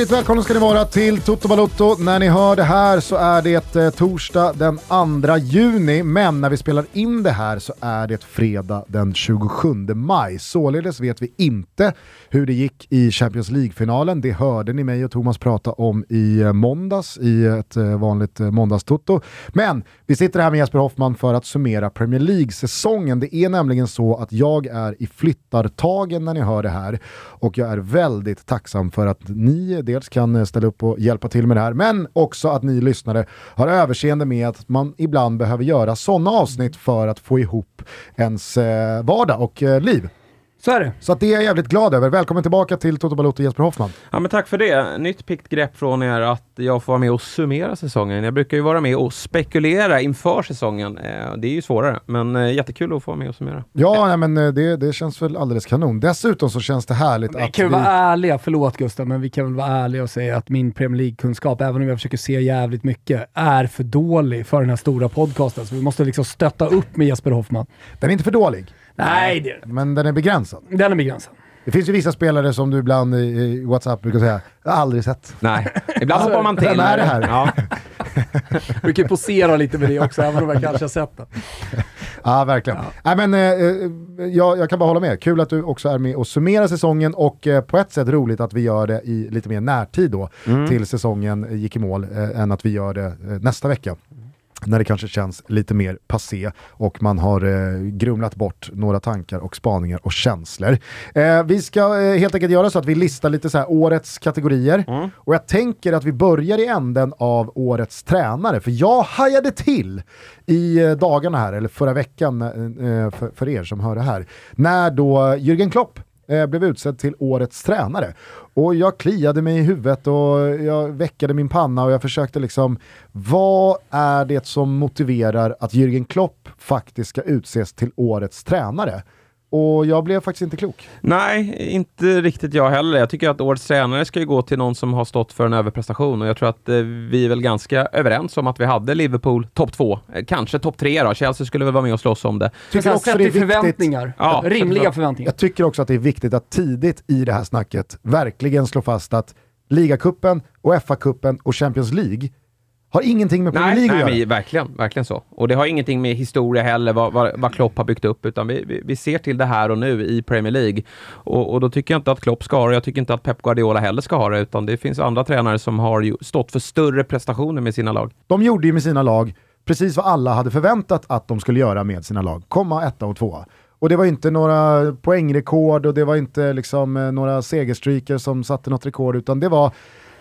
Hjärtligt välkomna ska ni vara till Toto Balotto. När ni hör det här så är det eh, torsdag den 2 juni, men när vi spelar in det här så är det fredag den 27 maj. Således vet vi inte hur det gick i Champions League-finalen. Det hörde ni mig och Thomas prata om i eh, måndags i ett eh, vanligt måndagstoto. Men vi sitter här med Jesper Hoffman för att summera Premier League-säsongen. Det är nämligen så att jag är i flyttartagen när ni hör det här och jag är väldigt tacksam för att ni dels kan eh, ställa upp och hjälpa till med det här, men också att ni lyssnare har överseende med att man ibland behöver göra sådana avsnitt för att få ihop ens eh, vardag och eh, liv. Så är det. Så att det är jag jävligt glad över. Välkommen tillbaka till Toto Balotto Jesper Hoffman. Ja, men tack för det. Nytt pikt grepp från er att jag får vara med och summera säsongen. Jag brukar ju vara med och spekulera inför säsongen. Eh, Det är ju svårare, men eh, jättekul att få vara med och summera. Ja, nej, men eh, det, det känns väl alldeles kanon. Dessutom så känns det härligt Vi att kan vi... väl vara ärliga, förlåt Gustav, men vi kan väl vara ärliga och säga att min Premier League-kunskap, även om jag försöker se jävligt mycket, är för dålig för den här stora podcasten. Så vi måste liksom stötta upp med Jesper Hoffman. Den är inte för dålig, Nej, det är det. men den är begränsad. Den är begränsad. Det finns ju vissa spelare som du ibland i, WhatsApp brukar säga, jag har aldrig sett. Nej, ibland hoppar man till. Vem är det här? Ja. Vi kan posera lite med det också, även om jag kanske har sett det. Ja, verkligen. Nej, men, eh, eh, jag, jag kan bara hålla med. Kul att du också är med och summerar säsongen och eh, på ett sätt roligt att vi gör det i lite mer närtid då, till säsongen gick i mål, eh, än att vi gör det eh, nästa vecka. När det kanske känns lite mer passé och man har eh, grumlat bort några tankar och spaningar och känslor. Eh, vi ska eh, helt enkelt göra så att vi listar lite så här årets kategorier. Och jag tänker att vi börjar i änden av årets tränare, för jag hajade till i eh, dagarna här, eller förra veckan eh, för, för er som hör det här, när då Jürgen Klopp eh, blev utsedd till årets tränare. Och jag kliade mig i huvudet och jag väckade min panna och jag försökte liksom, vad är det som motiverar att Jürgen Klopp faktiskt ska utses till årets tränare? Och jag blev faktiskt inte klok. Nej, inte riktigt jag heller. Jag tycker att årets tränare ska ju gå till någon som har stått för en överprestation och jag tror att eh, vi är väl ganska överens om att vi hade Liverpool topp två, eh, kanske topp tre då. Chelsea skulle väl vara med och slåss om det. Men sen sett till förväntningar. Ja, rimliga förväntningar. Jag tycker också att det är viktigt att tidigt i det här snacket verkligen slå fast att ligacupen och FA-cupen och Champions League har ingenting med Premier Nej, League att nej göra. men verkligen, verkligen så. Och det har ingenting med historia heller, vad, vad, vad Klopp har byggt upp, utan vi, vi, vi ser till det här och nu i Premier League. Och, och då tycker jag inte att Klopp ska ha det, jag tycker inte att Pep Guardiola heller ska ha det, utan det finns andra tränare som har stått för större prestationer med sina lag. De gjorde ju med sina lag precis vad alla hade förväntat att de skulle göra med sina lag. Komma etta och tvåa. Och det var inte några poängrekord och det var inte liksom eh, några segerstreaker som satte något rekord, utan det var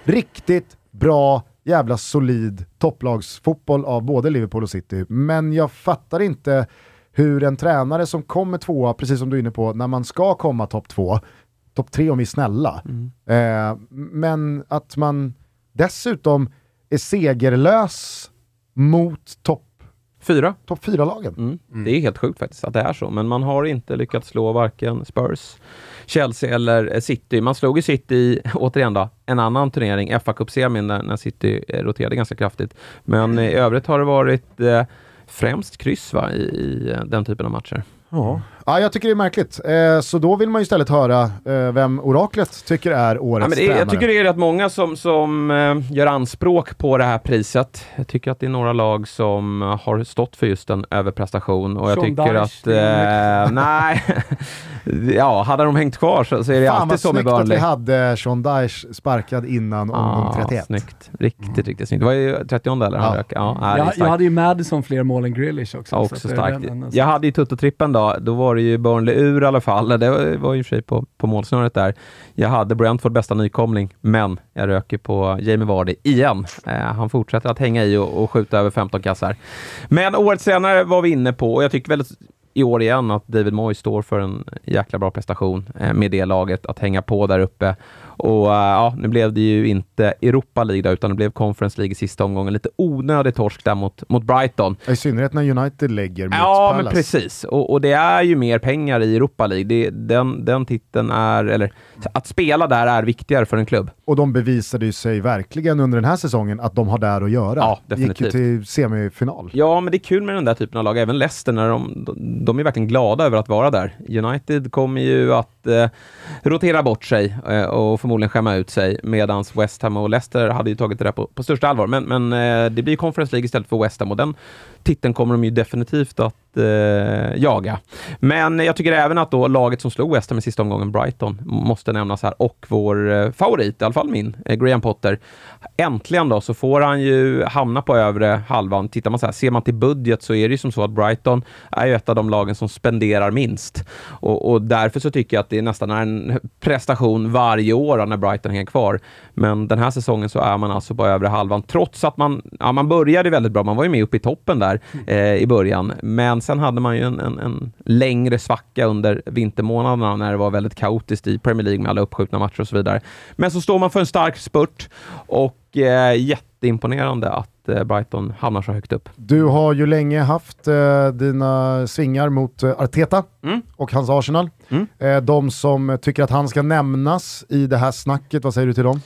riktigt bra, jävla solid topplagsfotboll av både Liverpool och City. Men jag fattar inte hur en tränare som kommer tvåa, precis som du är inne på, när man ska komma topp två, topp tre om vi är snälla, eh, men att man dessutom är segerlös mot topp Fyra. top fyra-lagen. Mm. Det är helt sjukt faktiskt att det är så, men man har inte lyckats slå varken Spurs, Chelsea eller eh, City. Man slog ju City i, återigen då, en annan turnering, fa Cup-semin, när, när City eh, roterade ganska kraftigt. Men i övrigt har det varit eh, främst kryss va, i, i eh, den typen av matcher. Ja. ja, jag tycker det är märkligt. Eh, så då vill man ju istället höra eh, vem oraklet tycker är årets Ja, men det är, tränare. jag tycker det är rätt många som, som eh, gör anspråk på det här priset. Jag tycker att det är några lag som har stått för just en överprestation och jag Sean tycker Dyche, att... Eh, nej, ja, hade de hängt kvar så, så är det Fan alltid vad så med snyggt att vi Burnley. hade Sean Dyche sparkad innan omgång 31. Snyggt. Riktigt, riktigt snyggt. Det var ju 30 eller? Ja. rök. Ja, Jag, jag hade ju Madison fler mål än Grealish också. Ja, så också att det är starkt. Jag hade ju Tutto-trippen då, då var det ju Burnley ur i alla fall. Det var, var ju i och för sig på, på målsnöret där. Jag hade Brentford bästa nykomling, men jag röker på Jamie Vardy igen. Eh, han fortsätter att hänga i och, och skjuta över 15 kassar. Men året senare var vi inne på, och jag tycker väl i år igen att David Moyes står för en jäkla bra prestation eh, med det laget, att hänga på där uppe. Och eh, ja, nu blev det ju inte Europa League då, utan det blev Conference League i sista omgången. Lite onödig torsk där mot, mot Brighton. I synnerhet när United lägger mot Ja, Palace. men precis. Och, och det är ju mer pengar i Europa League. Det, den, den titeln är, eller att spela där är viktigare för en klubb. Och de bevisade ju sig verkligen under den här säsongen att de har där att göra. Ja, Gick ju definitivt. till semifinal. Ja, men det är kul med den där typen av lag. Även Leicester, när de, de, de är verkligen glada över att vara där. United kommer ju att eh, rotera bort sig eh, och förmodligen skämma ut sig, medan West Ham och Leicester hade ju tagit det där på, på största allvar. Men, men eh, det blir Conference League istället för West Ham och den titeln kommer de ju definitivt att eh, jaga. Men jag tycker även att då laget som slog West Ham i sista omgången, Brighton, måste nämnas här, och vår eh, favorit, i alla fall min, eh, Graham Potter. Äntligen då så får han ju hamna på övre halvan. Tittar man så här, ser man till budget så är det ju som så att Brighton är ju ett av de lagen som spenderar minst. Och, och därför så tycker jag att det är nästan en prestation varje år när Brighton hänger kvar. Men den här säsongen så är man alltså på övre halvan, trots att man, ja, man började väldigt bra. Man var ju med uppe i toppen där eh, i början. Men sen hade man ju en, en, en, längre svacka under vintermånaderna när det var väldigt kaotiskt i Premier League med alla uppskjutna matcher och så vidare. Men så står man för en stark spurt och eh, jätteimponerande att eh, Brighton hamnar så högt upp. Du har ju länge haft eh, dina svingar mot eh, Arteta Mm. och hans Arsenal. Mm. Eh, de som tycker att han ska nämnas i det här snacket, vad säger du till dem?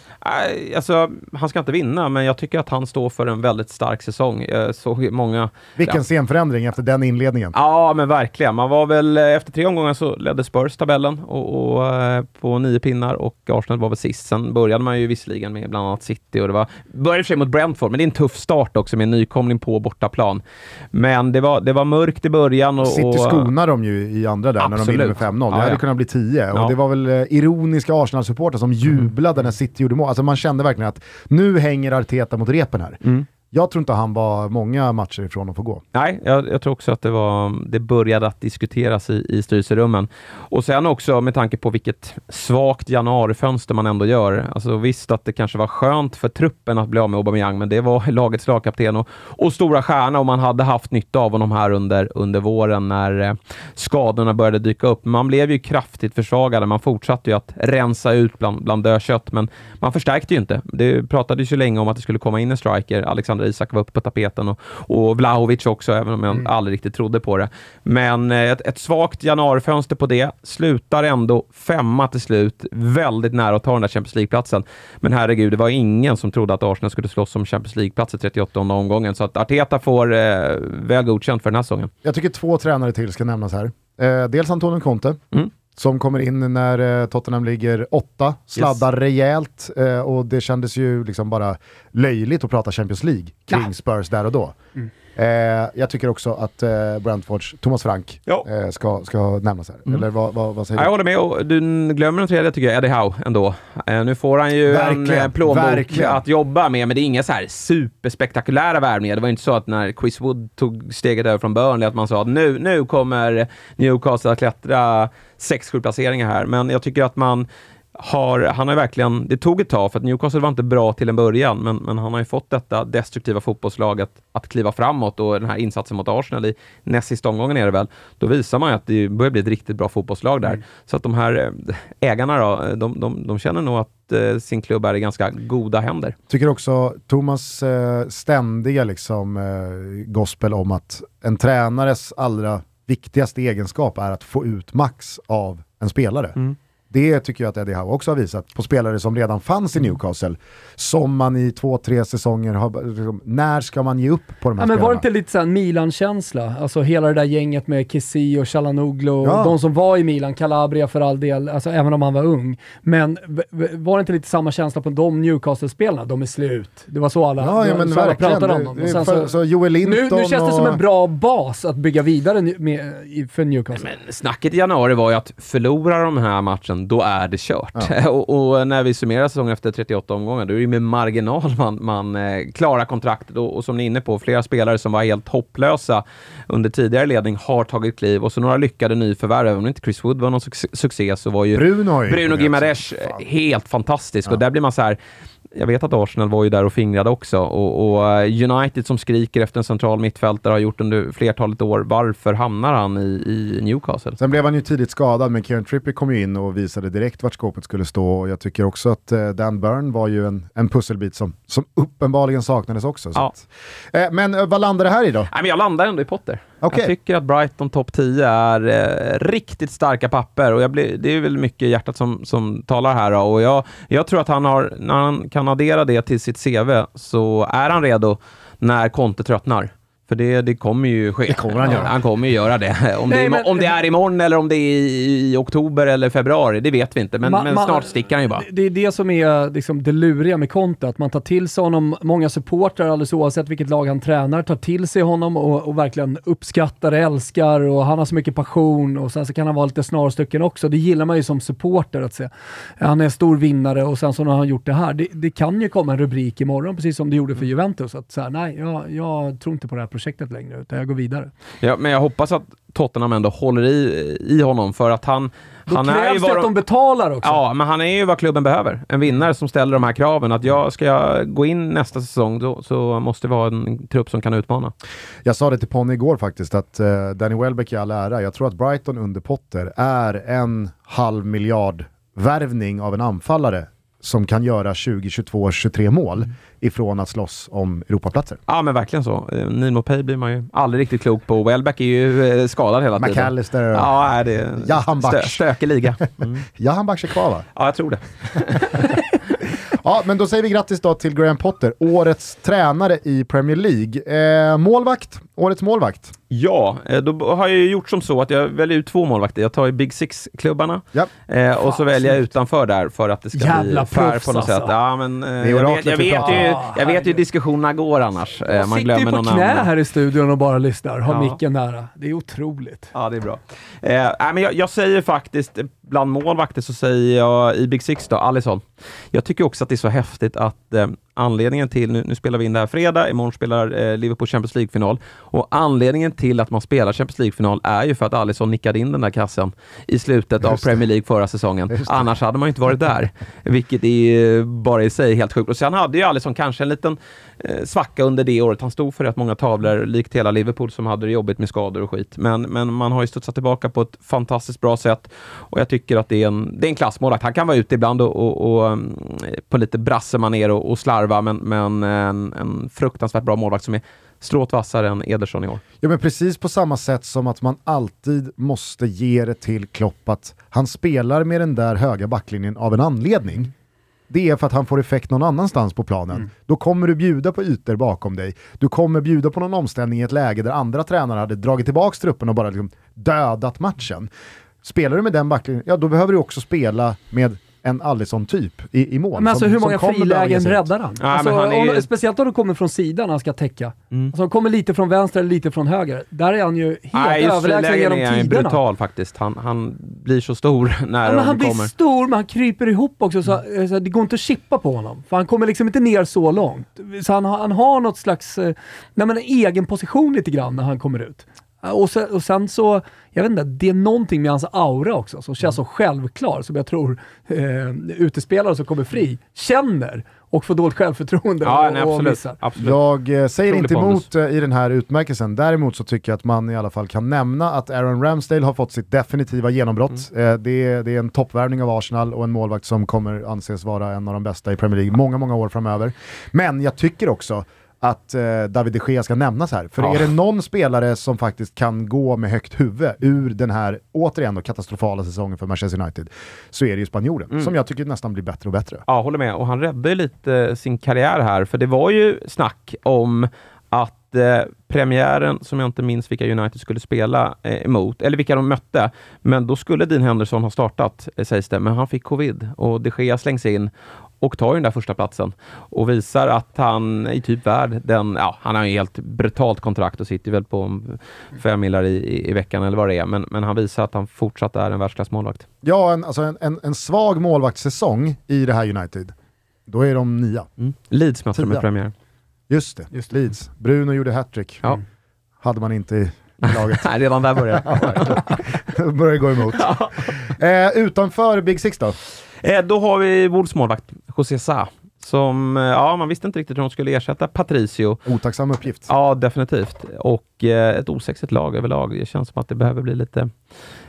Alltså, han ska inte vinna, men jag tycker att han står för en väldigt stark säsong. Jag såg många... Vilken Ja. scenförändring efter den inledningen. Ja, men verkligen. Man var väl, eh, efter tre omgångar så ledde Spurs tabellen och, och, eh, på nio pinnar och Arsenal var väl sist. Sen började man ju visserligen med bland annat City och det var, började för sig mot Brentford, men det är en tuff start också med en nykomling på bortaplan. Men det var, det var mörkt i början och... City skonar de ju i andra där när de vinner med Absolut. 5-0. Det hade ja. kunnat bli 10. Ja. Och det var väl eh, ironiska Arsenal-supportrar som jublade när City gjorde mål. Alltså man kände verkligen att nu hänger Arteta mot repen här. Mm. Jag tror inte han var många matcher ifrån att få gå. Nej, jag, jag tror också att det, var, det började att diskuteras i, i styrelserummen. Och sen också med tanke på vilket svagt januarifönster man ändå gör. Alltså visst att det kanske var skönt för truppen att bli av med Aubameyang, men det var lagets lagkapten och, och stora stjärna och man hade haft nytta av honom här under, under våren när eh, skadorna började dyka upp. Man blev ju kraftigt försvagade. Man fortsatte ju att rensa ut bland, bland dödkött, men man förstärkte ju inte. Det pratades ju länge om att det skulle komma in en striker. Alexander Isak var uppe på tapeten och, och Vlahovic också, även om jag aldrig riktigt trodde på det. Men eh, ett, ett svagt januarifönster på det. Slutar ändå femma till slut. Väldigt nära att ta den där Champions League-platsen. Men herregud, det var ingen som trodde att Arsenal skulle slåss om Champions League-plats i 38 omgången. Så att Arteta får eh, väl godkänt för den här säsongen. Jag tycker två tränare till ska nämnas här. Eh, dels Antonio Conte, Mm. Som kommer in när eh, Tottenham ligger åtta, sladdar rejält eh, och det kändes ju liksom bara löjligt att prata Champions League kring Ja. Spurs där och då. Eh, jag tycker också att eh, Brentfords Thomas Frank eh, ska, ska nämnas här. Mm. Eller vad, vad, vad säger Ja, jag du? håller med. Och du glömmer den tredje, tycker jag, Eddie Howe ändå. Eh, nu får han ju Verkligen, en eh, plånbok verkligen. att jobba med, men det är inga så här superspektakulära värvningar. Det var inte så att när Chris Wood tog steget över från Burnley att man sa att nu, nu kommer Newcastle att klättra 6-7 placeringar här. Men jag tycker att man har, han har verkligen, det tog ett tag för att Newcastle var inte bra till en början, men, men han har ju fått detta destruktiva fotbollslag att, att kliva framåt och den här insatsen mot Arsenal i näst sista omgången är det väl, då visar man ju att det börjar bli ett riktigt bra fotbollslag där. Så att de här eh, ägarna då, de, de, de känner nog att eh, sin klubb är i ganska goda händer. Tycker också Thomas eh, ständiga liksom, eh, gospel om att en tränares allra viktigaste egenskap är att få ut max av en spelare. Mm. Det tycker jag att Eddie Howe också har visat på spelare som redan fanns i Newcastle. Som man i två, tre säsonger har... Liksom, när ska man ge upp på de här Ja, men spelarna? var det inte lite såhär Milan-känsla? Alltså hela det där gänget med Kessie och Chalanoglu, Ja. de som var i Milan, Calabria för all del, alltså även om han var ung. Men var det inte lite samma känsla på de Newcastle-spelarna? De är slut. Det var så alla, Ja, ja men så alla pratade om dem. Och sen så, så Joel nu, Linton nu känns det som och- en bra bas att bygga vidare nu- med, för Newcastle. Men snacket i januari var ju att förlorar de här matchen, då är det kört. och, och när vi summerar säsongen efter 38 omgångar, då är det ju med marginal man, man eh, klarar kontraktet. Och, och som ni är inne på, flera spelare som var helt hopplösa under tidigare ledning har tagit kliv och så några lyckade nyförvärv. Även om inte Chris Wood var någon suc- succé så var ju Bruno Bruno Gimares helt fantastisk. Och där blir man så här, jag vet att Arsenal var ju där och fingrade också och, och eh, United som skriker efter en central mittfältare har gjort under flertalet år. Varför hamnar han i, i Newcastle? Sen blev han ju tidigt skadad, men Kieran Trippier kom ju in och visade direkt vart skåpet skulle stå. Och jag tycker också att eh, Dan Burn var ju en, en pusselbit som, som uppenbarligen saknades också. Så Ja. att, eh, men vad landar det här i då? Nej, men jag landar ändå i Potter. Okej. Jag tycker att Brighton topp 10 är eh, riktigt starka papper och blir, det är väl mycket hjärtat som, som talar här. Då. Och jag, jag tror att han har, när han kan addera det till sitt CV så är han redo när Conte tröttnar. För det, det kommer ju ske. Det kommer han göra. Han kommer ju göra det. Om, Nej, det, är, om det är imorgon eller om det är i, i oktober eller februari, det vet vi inte. Men, Ma- men snart sticker han ju bara. Det- Det är det som är liksom det luriga med Conte, att man tar till sig honom. Många supportrar, alldeles oavsett vilket lag han tränar, tar till sig honom och, och verkligen uppskattar, älskar och han har så mycket passion och sen så kan han vara lite snarstucken också. Det gillar man ju som supporter att se. Han är en stor vinnare och sen så har han gjort det här. Det, det kan ju komma en rubrik imorgon, precis som det gjorde för Juventus. Att så här, nej, jag, jag tror inte på det här projektet längre, utan jag går vidare. Ja, men jag hoppas att Tottenham ändå håller i, i honom för att han... Då han är ju krävs det att de betalar också. Ja, men han är ju vad klubben behöver. En vinnare som ställer de här kraven. Att jag ska jag gå in nästa säsong då, så måste det vara en trupp som kan utmana. Jag sa det till Ponny igår faktiskt, att uh, Danny Welbeck i all ära, jag tror att Brighton under Potter är en halv miljard värvning av en anfallare som kan göra 20, 22, 23 mål ifrån att slåss om Europaplatser. Ja, men verkligen så. Eh, Nimo Pay blir man ju aldrig riktigt klok på. Welbeck är ju eh, skadad hela tiden. McAllister, Ja, är det Jahan stö, Bach. stökig liga. Mm. Jahan Bach är kvar va? Ja, jag tror det. Ja, men då säger vi grattis då till Graham Potter, årets tränare i Premier League. Eh, målvakt, årets målvakt. Ja, eh, då har jag ju gjort som så att jag väljer ut två målvakter. Jag tar ju Big Six-klubbarna Ja. eh, och så väljer jag utanför där för att det ska Jävla bli fair på något alltså. sätt. Ja, men, eh, jag, vet, jag, ju, om. jag vet ju hur diskussionerna går annars. Eh, man sitter ju glömmer på någon knä annan. här i studion och bara lyssnar, har Ja. micken nära. Det är otroligt. Ja, det är bra. Eh, men jag, jag säger faktiskt, eh, bland målvakter så säger jag i Big Six då, Alisson. Jag tycker också att det är så häftigt att eh, anledningen till, nu, nu spelar vi in det här fredag, imorgon spelar eh, Liverpool Champions League-final, och anledningen till att man spelar Champions League-final är ju för att Alisson nickade in den där kassen i slutet av. Premier League förra säsongen. Annars hade man ju inte varit där, vilket är eh, bara i sig helt sjukt. Och sen hade ju Alisson kanske en liten Eh, svacka under det året. Han stod för rätt många tavlor, likt hela Liverpool som hade det jobbigt med skador och skit. Men, men man har ju studsat tillbaka på ett fantastiskt bra sätt och jag tycker att det är en, det är en klassmålvakt. Han kan vara ute ibland och, och, och mm, på lite brassemanér och, och slarva, men, men en, en fruktansvärt bra målvakt som är strået vassare än Ederson i år. Ja men precis på samma sätt som att man alltid måste ge det till Klopp att han spelar med den där höga backlinjen av en anledning. Det är för att han får effekt någon annanstans på planen. Då kommer du bjuda på ytor bakom dig. Du kommer bjuda på någon omställning i ett läge där andra tränare hade dragit tillbaka truppen och bara liksom dödat matchen. Spelar du med den backlinjen, ja då behöver du också spela med en Alisson-typ i, i mål. Men alltså som- hur många frilägen räddar han? Ja, alltså, han är om, speciellt om det kommer från sidan när han ska täcka. Mm. Alltså, han kommer lite från vänster eller lite från höger. Där är han ju helt Nej, överlägsen genom är han tiderna. brutal faktiskt. Han, han blir så stor när Ja, men de han blir kommer. stor, men han kryper ihop också. Så, Mm. så det går inte att chippa på honom. För han kommer liksom inte ner så långt. Så han, har- han har något slags eh, nej, men en egen position lite grann när han kommer ut. Ja, Och sen, och sen så, jag vet inte, det är någonting med hans aura också som känns Mm. så självklar som jag tror eh, utespelare som kommer fri känner och får dåligt självförtroende Ja, och, nej, och absolut. missar. absolut. Jag eh, säger inte emot eh, i den här utmärkelsen, däremot så tycker jag att man i alla fall kan nämna att Aaron Ramsdale har fått sitt definitiva genombrott. Mm. Eh, det, är, det är en toppvärvning av Arsenal och en målvakt som kommer anses vara en av de bästa i Premier League många, många år framöver. Men jag tycker också att eh, David de Gea ska nämnas här. För Ja. är det någon spelare som faktiskt kan gå med högt huvud ur den här, återigen då, katastrofala säsongen för Manchester United, så är det ju spanjoren, Mm. som jag tycker nästan blir bättre och bättre. Ja, håller med. Och han räddade lite eh, sin karriär här, för det var ju snack om att eh, premiären, som jag inte minns vilka United skulle spela eh, emot, eller vilka de mötte, men då skulle Dean Henderson ha startat, eh, sägs det, men han fick covid och de Gea slängs in och tar ju den där första platsen och visar att han är typ värd den, ja, han har ju helt brutalt kontrakt och sitter väl på fem millar i, i, i veckan eller vad det är, men, men han visar att han fortsatt är en världsklassmålvakt. Ja, en, alltså en, en, en svag målvaktssäsong i det här United, då är de nia. Mm. Leeds mötte de i premiär. Just det, Just det. Leeds. Bruno gjorde hattrick. Ja. Hade man inte i laget. Nej, redan där börjar det gå emot. eh, utanför Big Six då? Eh, då har vi Wolves målvakt, José Sa, som, eh, ja, man visste inte riktigt hur de skulle ersätta Patricio. Otacksam uppgift. Ja, definitivt. Och eh, ett osexigt lag överlag. Det känns som att det behöver bli lite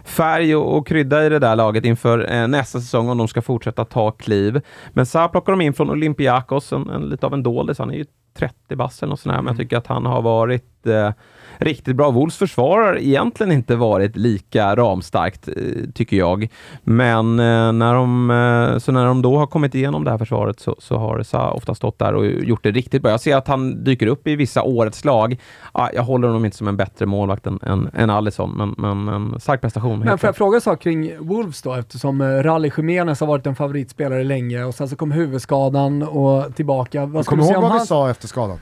färg och, och krydda i det där laget inför eh, nästa säsong om de ska fortsätta ta kliv. Men Sa plockar de in från Olympiakos, en, en, lite av en doldis. Han är ju 30 bass eller något sånt här, men jag tycker att han har varit eh, riktigt bra. Wolves försvar har egentligen inte varit lika ramstarkt, eh, tycker jag. Men eh, när de, eh, så när de då har kommit igenom det här försvaret så, så har Sa ofta stått där och gjort det riktigt bra. Jag ser att han dyker upp i vissa årets lag. Ja, jag håller honom inte som en bättre målvakt än, än, än Alisson, men, men en stark prestation. Men får jag fråga en sak kring Wolves då, eftersom Rally Jiménez har varit en favoritspelare länge och sen så kom huvudskadan och tillbaka. Vad Kommer du ihåg vad han... vi sa efter skadan?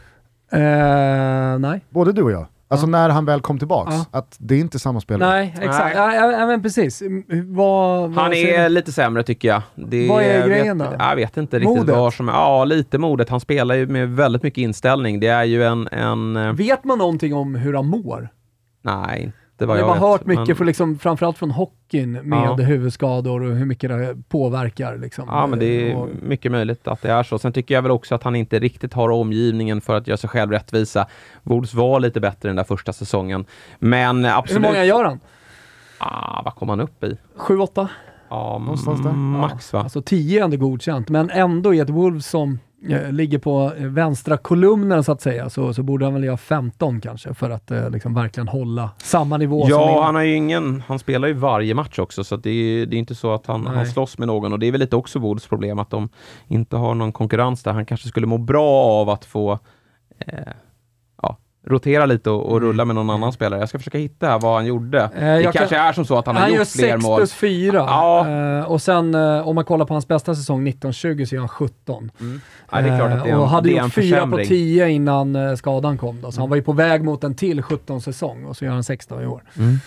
Uh, nej. Både du och jag. Alltså ja. när han väl kom tillbaks, ja. att det är inte samma spelare. Nej, exakt. Nej. Ja, ja, men precis. Vad, vad han är lite sämre tycker jag. Det vad är grejen vet, då? Jag vet inte riktigt modet. vad som är... Ja, lite modet. Han spelar ju med väldigt mycket inställning. Det är ju en... en eh, vet man någonting om hur han mår? Nej, det var jag har hört mycket, men... för liksom, framförallt från hockeyn, med ja. huvudskador och hur mycket det påverkar. Liksom. Ja, men det är och... mycket möjligt att det är så. Sen tycker jag väl också att han inte riktigt har omgivningen för att göra sig själv rättvisa. Wolves var lite bättre den där första säsongen, men absolut. Hur många gör han? Ah, vad kom han upp i? Sju, åtta? Ja, någonstans där. Max va? Alltså 10 är ändå godkänt, men ändå i ett Wolves som ligger på eh, vänstra kolumnen så att säga, så, så borde han väl göra 15 kanske för att eh, liksom verkligen hålla samma nivå. Ja, han har ju ingen, han spelar ju varje match också så det är, det är inte så att han, han slåss med någon och det är väl lite också Woods problem att de inte har någon konkurrens där. Han kanske skulle må bra av att få eh, rotera lite och, och, mm. rulla med någon annan spelare. Jag ska försöka hitta här vad han gjorde. Eh, det kanske kan... är som så att han, han har gjort fler mål. Han gör 6 plus 4. Ja. Eh, och sen eh, om man kollar på hans bästa säsong 19-20 så är han 17. Mm. Ja, det är klart att det är en, och hade gjort 4 på 10 innan eh, skadan kom. Då. Så mm. han var ju på väg mot en till 17-säsong och så gör han 16 i år. Mm.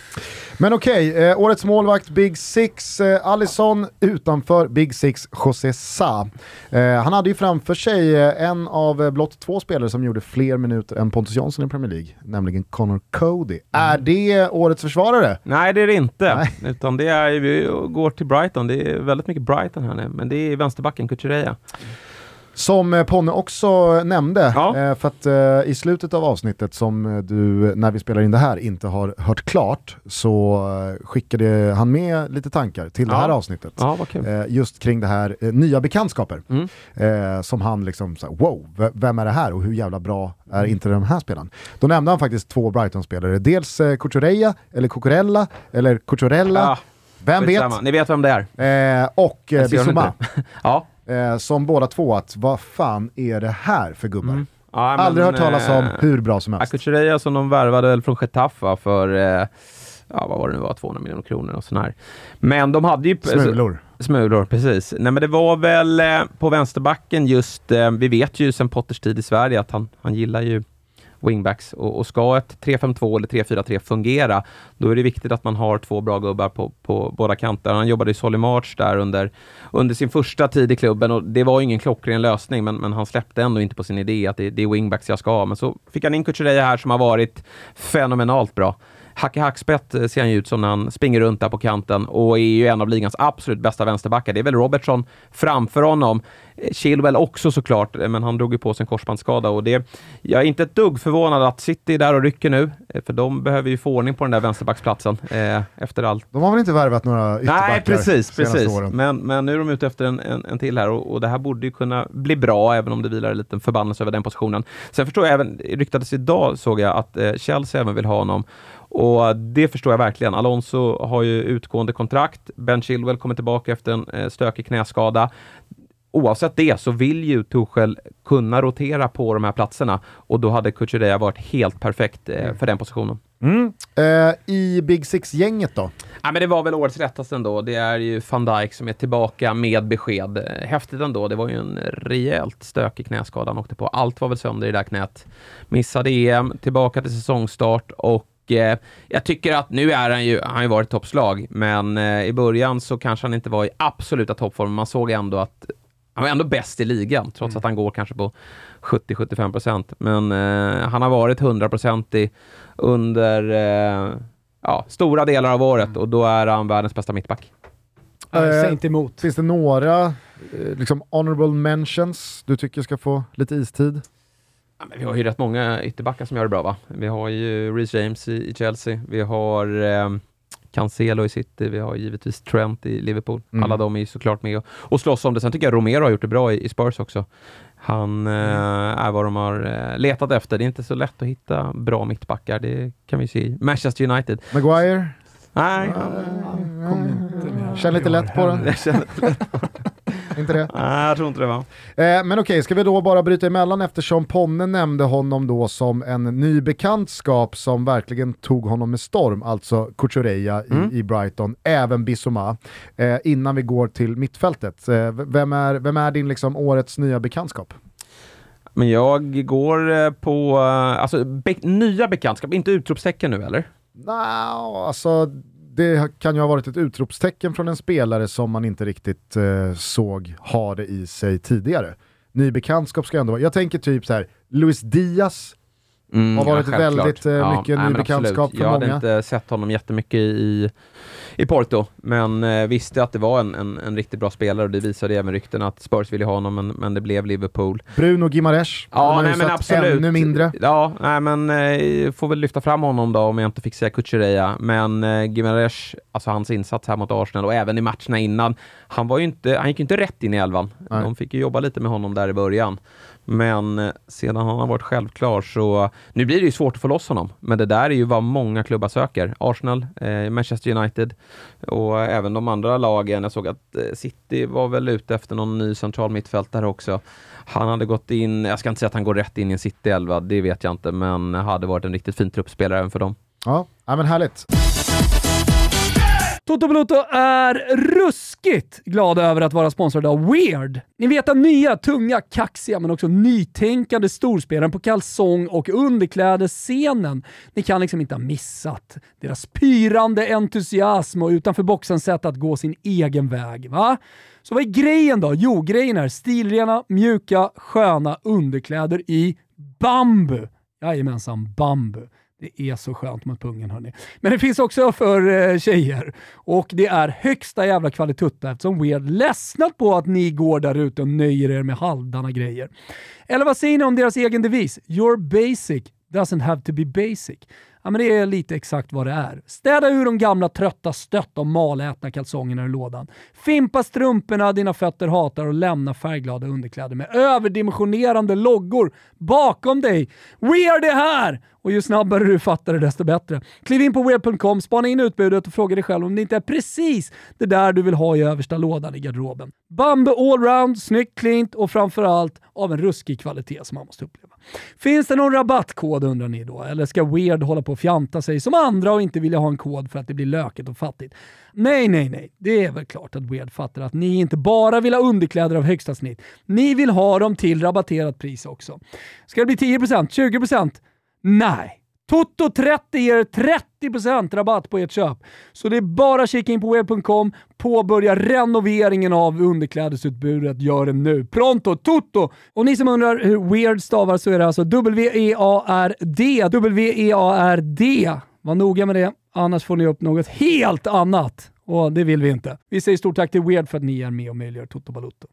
Men okej, okay, eh, årets målvakt Big Six, eh, Allison utanför Big Six, José Sa. Eh, han hade ju framför sig en av blott två spelare som gjorde fler minuter än Pontus Jansson i Premier League, nämligen Connor Cody. Mm. Är det årets försvarare? Nej, det är det inte. Nej. Utan det är, vi går till Brighton, det är väldigt mycket Brighton här nu, men det är vänsterbacken Kukureya. Som eh, Ponne också nämnde, ja. Eh, för att eh, i slutet av avsnittet som du, när vi spelar in det här, inte har hört klart, så skickade han med lite tankar till ja. det här avsnittet. Ja, just kring det här nya bekantskaper. Mm. Som han liksom, så wow, vem är det här och hur jävla bra är inte den här spelaren? Då nämnde han faktiskt två Brighton-spelare, dels Cucurella, eller Cucurella, eller Cucurella, vem vet? Ni vet vem det är. Och eh, Bissoma. ja. Eh, som båda två att vad fan är det här för gubbar? Mm. Ja, men, Aldrig hört talas om, eh, hur bra som helst. Akuchereya som de värvade från Getafe för eh, ja, vad var det nu var, 200 miljoner kronor och sån här. Men de hade ju... Smulor. Smulor, precis. Nej men det var väl eh, på vänsterbacken just, eh, vi vet ju sen Potters tid i Sverige att han, han gillar ju wingbacks. Och, och ska ett 3-5-2 eller 3-4-3 fungera, då är det viktigt att man har två bra gubbar på, på båda kanter. Han jobbade i Solly March där under, under sin första tid i klubben och det var ingen klockren lösning, men, men han släppte ändå inte på sin idé att det, det är wingbacks jag ska ha. Men så fick han in Kuchereya här som har varit fenomenalt bra. Hacke Hackspett eh, ser han ju ut som när han springer runt där på kanten och är ju en av ligans absolut bästa vänsterbackar. Det är väl Robertson framför honom. Eh, Chilwell också såklart, eh, men han drog ju på sig en korsbandsskada och det... Jag är inte ett dugg förvånad att City är där och rycker nu, för de behöver ju få ordning på den där vänsterbacksplatsen eh, efter allt. De har väl inte värvat några ytterbackar Nej, precis, precis. Men, men nu är de ute efter en, en, en till här och, och, det här borde ju kunna bli bra, även om det vilar en liten förbannelse över den positionen. Sen förstår jag även, ryktades idag såg jag att eh, Chelsea även vill ha honom och det förstår jag verkligen. Alonso har ju utgående kontrakt. Ben Chilwell kommer tillbaka efter en eh, stökig knäskada. Oavsett det så vill ju Tuchel kunna rotera på de här platserna och då hade Kuchereya varit helt perfekt eh, mm. för den positionen. Mm. Eh, I Big Six-gänget då? Ja, men det var väl årets rättaste ändå. Det är ju van Dijk som är tillbaka med besked. Häftigt ändå. Det var ju en rejält stökig knäskada han åkte på. Allt var väl sönder i det där knät. Missade EM, tillbaka till säsongstart och eh, jag tycker att nu är han ju, han har ju varit toppslag, men eh, i början så kanske han inte var i absoluta toppform. Man såg ändå att han var ändå bäst i ligan, trots mm. att han går kanske på 70-75 procent. Men eh, han har varit 100 i under eh, ja, stora delar av året mm. och då är han världens bästa mittback. Säg inte emot. Finns det några eh, liksom honorable mentions du tycker ska få lite istid? Ja, men vi har ju rätt många ytterbackar som gör det bra va? Vi har ju Reece James i, i Chelsea, vi har eh, Cancelo i City, vi har givetvis Trent i Liverpool. Mm. Alla de är ju såklart med och, och slåss om det. Sen tycker jag Romero har gjort det bra i, i Spurs också. Han eh, är vad de har eh, letat efter. Det är inte så lätt att hitta bra mittbackar, det kan vi se i Manchester United. Maguire? Nej, Kom inte med. Känner lite lätt på den. Inte det? nej, jag tror inte det va? Eh, men okej, ska vi då bara bryta emellan eftersom Ponne nämnde honom då som en ny bekantskap som verkligen tog honom med storm, alltså Cucurella Mm. i, i Brighton, även Bissoma, eh, innan vi går till mittfältet. Eh, vem, är, vem är din liksom årets nya bekantskap? Men jag går eh, på, eh, alltså be- nya bekantskap, inte utropstecken nu eller? Nå, alltså det kan ju ha varit ett utropstecken från en spelare som man inte riktigt eh, såg ha det i sig tidigare. Ny bekantskap ska ändå vara, jag tänker typ så här, Luis Diaz, Mm, Har varit självklart. väldigt, eh, mycket ny bekantskap för Jag hade många. inte sett honom jättemycket i, i Porto, men eh, visste att det var en, en, en riktigt bra spelare och det visade även rykten att Spurs ville ha honom, men, men det blev Liverpool. Bruno Gimares, Ja, nej, men absolut. ännu mindre. Ja, nej, men eh, får väl lyfta fram honom då om jag inte fick säga Kuchereya. Men eh, Gimares, alltså hans insats här mot Arsenal och även i matcherna innan, han, var inte, han gick ju inte rätt in i elvan. Nej. De fick ju jobba lite med honom där i början. Men eh, sedan han har varit självklar så... Nu blir det ju svårt att få loss honom, men det där är ju vad många klubbar söker. Arsenal, eh, Manchester United och även de andra lagen. Jag såg att eh, City var väl ute efter någon ny central mittfältare också. Han hade gått in, jag ska inte säga att han går rätt in i en City-elva, det vet jag inte, men hade varit en riktigt fin truppspelare även för dem. Ja, ja men härligt. Toto Balotto är ruskigt glada över att vara sponsrad av Weird. Ni vet den nya, tunga, kaxiga men också nytänkande storspelaren på kalsong och underklädesscenen. Ni kan liksom inte ha missat deras pyrande entusiasm och utanför boxen sätt att gå sin egen väg. Va? Så vad är grejen då? Jo, grejen är stilrena, mjuka, sköna underkläder i bambu. Jajamensan, bambu. Det är så skönt mot pungen hörni. Men det finns också för eh, tjejer. Och det är högsta jävla kvalitutta eftersom Weird ledsnat på att ni går där ute och nöjer er med halvdana grejer. Eller vad säger ni om deras egen devis? Your basic doesn't have to be basic. Ja, men det är lite exakt vad det är. Städa ur de gamla trötta, stötta och malätna kalsongerna ur lådan. Fimpa strumporna dina fötter hatar och lämna färgglada underkläder med överdimensionerande loggor bakom dig. Weird är här! Och ju snabbare du fattar det desto bättre. Kliv in på weird.com, spana in utbudet och fråga dig själv om det inte är precis det där du vill ha i översta lådan i garderoben. Bambu allround, snyggt, cleant och framförallt av en ruskig kvalitet som man måste uppleva. Finns det någon rabattkod undrar ni då? Eller ska Weird hålla på och fjanta sig som andra och inte vilja ha en kod för att det blir löket och fattigt? Nej, nej, nej. Det är väl klart att Weird fattar att ni inte bara vill ha underkläder av högsta snitt. Ni vill ha dem till rabatterat pris också. Ska det bli 10%? 20%? Nej. Toto 30 ger 30% rabatt på ert köp. Så det är bara att kika in på web.com, påbörja renoveringen av underklädesutbudet. Gör det nu. Pronto! Toto! Och ni som undrar hur Weird stavar så är det alltså W-E-A-R-D. W-E-A-R-D. Var noga med det, annars får ni upp något helt annat. Och det vill vi inte. Vi säger stort tack till Weird för att ni är med och möjliggör Toto Balotto.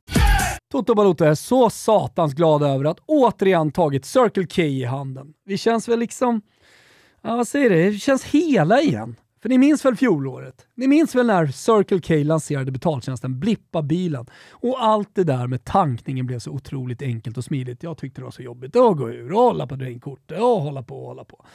Toto Balotto är så satans glad över att återigen tagit Circle K i handen. Vi känns väl liksom, ja vad säger det, det känns hela igen. För ni minns väl fjolåret? Ni minns väl när Circle K lanserade betaltjänsten Blippa bilen och allt det där med tankningen blev så otroligt enkelt och smidigt. Jag tyckte det var så jobbigt att gå ur och hålla på drinkkortet och hålla på och hålla på.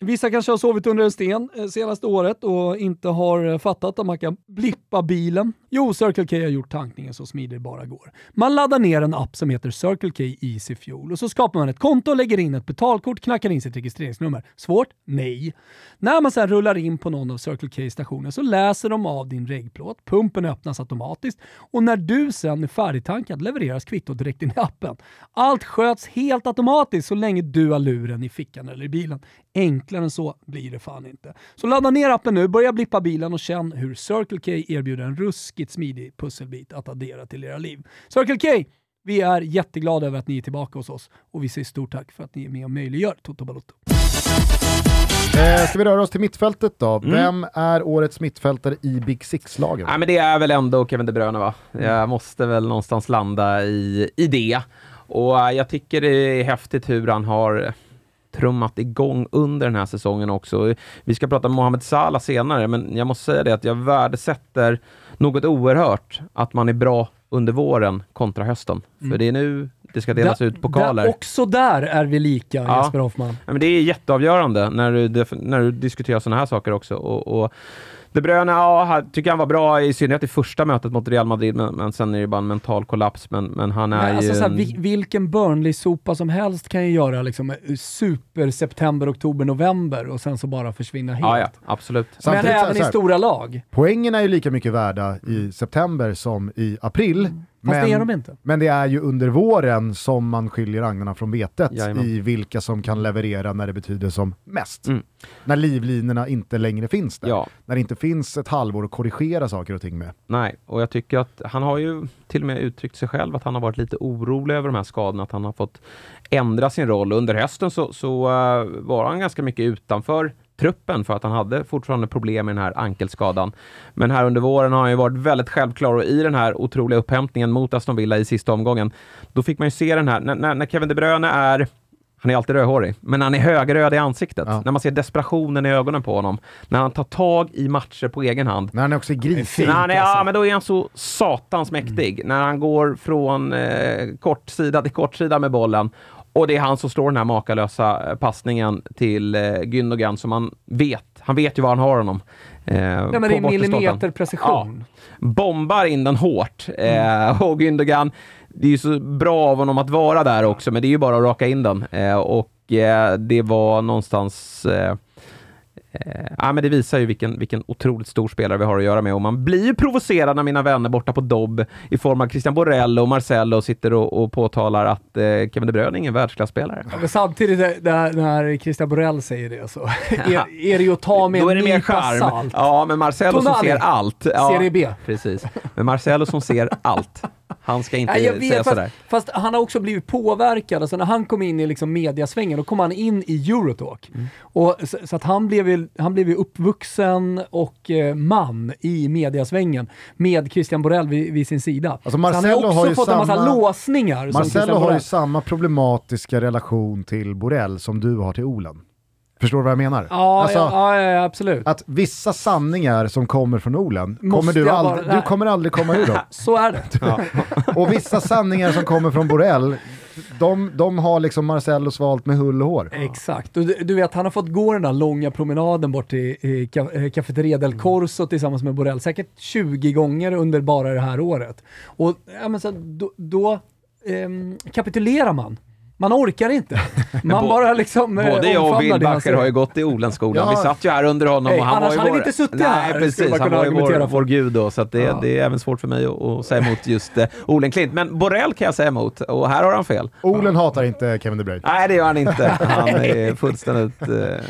Vissa kanske har sovit under en sten eh, senaste året och inte har eh, fattat att man kan blippa bilen. Jo, Circle K har gjort tankningen så smidig det bara går. Man laddar ner en app som heter Circle K Easy Fuel och så skapar man ett konto, lägger in ett betalkort, knackar in sitt registreringsnummer. Svårt? Nej. När man sedan rullar in på någon av Circle K-stationer så läser de av din regplåt, pumpen öppnas automatiskt och när du sen är färdigtankad levereras kvittot direkt in i appen. Allt sköts helt automatiskt så länge du har luren i fickan eller i bilen. Enklare än så blir det fan inte. Så ladda ner appen nu, börja blippa bilen och känn hur Circle K erbjuder en ruskigt smidig pusselbit att addera till era liv. Circle K! Vi är jätteglada över att ni är tillbaka hos oss och vi säger stort tack för att ni är med och möjliggör Toto Balotto. Eh, ska vi röra oss till mittfältet då? Mm. Vem är årets mittfältare i Big Six-lagen? Men det är väl ändå Kevin De Bruyne va? Jag måste väl någonstans landa i, i det. Och eh, jag tycker det är häftigt hur han har trummat igång under den här säsongen också. Vi ska prata om Mohamed Salah senare, men jag måste säga det att jag värdesätter något oerhört att man är bra under våren kontra hösten. Mm. För det är nu det ska delas Där- ut pokaler. Där, också där är vi lika, Ja. Jesper Hoffman. Ja, men det är jätteavgörande när du, när du diskuterar sådana här saker också. Och, och De Bruyne, ja, tycker han var bra i synnerhet i första mötet mot Real Madrid, men, men sen är det bara en mental kollaps. Men, men han är Men alltså, ju... så här, en- vi, vilken Burnley-sopa som helst kan ju göra liksom, super september, oktober, november och sen så bara försvinna helt. ja, ja, absolut. Men Samtidigt så- även så i här, stora lag. Poängen är ju lika mycket värda i september som i april. Fast det är de Men, inte. men det är ju under våren som man skiljer agnarna från vetet Jajamän. i vilka som kan leverera när det betyder som mest. Mm. När livlinorna inte längre finns där. Ja, När det inte finns ett halvår att korrigera saker och ting med. nej, och jag tycker att han har ju till och med uttryckt sig själv att han har varit lite orolig över de här skadorna, att han har fått ändra sin roll. Under hösten så, så eh, var han ganska mycket utanför truppen för att han hade fortfarande problem med den här ankelskadan. Men här under våren har han ju varit väldigt självklar och i den här otroliga upphämtningen mot Aston Villa i sista omgången, då fick man ju se den här, när, när, när Kevin De Bruyne är han är alltid rödhårig, men han är högröd i ansiktet. Ja. När man ser desperationen i ögonen på honom. När han tar tag i matcher på egen hand. När han är också grisig. Nej, nej, alltså. ja, men då är han så satans mäktig. När han går från eh, kortsida till kortsida med bollen. Och det är han som slår den här makalösa eh, passningen till eh, Gündogan som han vet. Han vet ju var han har honom. Eh, Ja, men det är millimeterprecision. Bombar in den hårt. Mm. Eh, och Gündogan, det är ju så bra av honom att vara där också, men det är ju bara att raka in den. Eh, och eh, det var någonstans... Eh, ja, men det visar ju vilken, vilken otroligt stor spelare vi har att göra med och man blir ju provocerad när mina vänner borta på Dobb i form av Christian Borrell och Marcello sitter och, och påtalar att eh, Kevin De Bruyne är ingen världsklasspelare. Ja, men samtidigt där, när Christian Borell säger det så är, är det ju att ta med Då är en det mer nypa charm. salt. Ja, men Marcello som Tonali. ser allt. Ja, Serie B. Precis. Men Marcello som ser allt. Han ska inte Nej, jag säga vet, sådär. fast, fast han har också blivit påverkad. Alltså när han kom in i liksom mediasvängen, då kom han in i Eurotalk. Mm. Och, så, så att han blev, han blev uppvuxen och eh, man i mediasvängen med Christian Borell vid, vid sin sida. Alltså så han har ju också har ju fått en massa samma- låsningar Christian har ju samma problematiska relation till Borrell som du har till Olen. Förstår du vad jag menar? Ja, Alltså, ja, ja, ja, absolut. Att vissa sanningar som kommer från Olen, kommer du, aldrig, bara- du kommer aldrig komma ur dem. Så är det. Och vissa sanningar som kommer från Borrell, de, de har liksom Marcello svalt med hull och hår. Exakt. Och du, du vet, han har fått gå den där långa promenaden bort till eh, Ca- eh, Cafeteria del Corso tillsammans med Borrell, säkert 20 gånger under bara det här året. Och ja, men så, då, då ehm, kapitulerar man. Man orkar inte. Man bara liksom eh, Både jag och Wilbacher har ju gått i Olenskolan. Ja. Vi satt ju här under honom och han annars var ju hade vår... vi inte suttit Nej, här, precis. Han var ju vår, vår gud då, så att det, Ja. det är även svårt för mig att, att säga emot just eh, Olenklint. Men Borrell kan jag säga emot och här har han fel. Olen hatar inte Kevin De Bruyne. Nej, det gör han inte. Han är fullständigt eh, galen.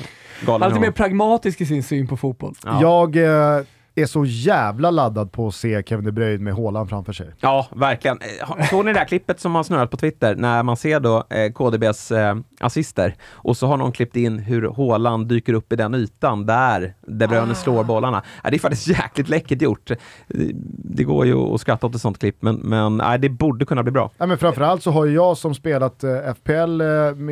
Han är lite mer pragmatisk i sin syn på fotboll. Ja. Jag eh, är så jävla laddad på att se Kevin De Bruyne med Haaland framför sig. Ja, verkligen. Eh, Såg ni det där klippet som har snurrat på Twitter när man ser då eh, KDBs eh, assister och så har någon klippt in hur Haaland dyker upp i den ytan där De Bruyne slår bollarna. Ja, det är faktiskt jäkligt läckert gjort. Det går ju att skratta åt ett sånt klipp, men, men det borde kunna bli bra. Ja, men framförallt så har jag som spelat FPL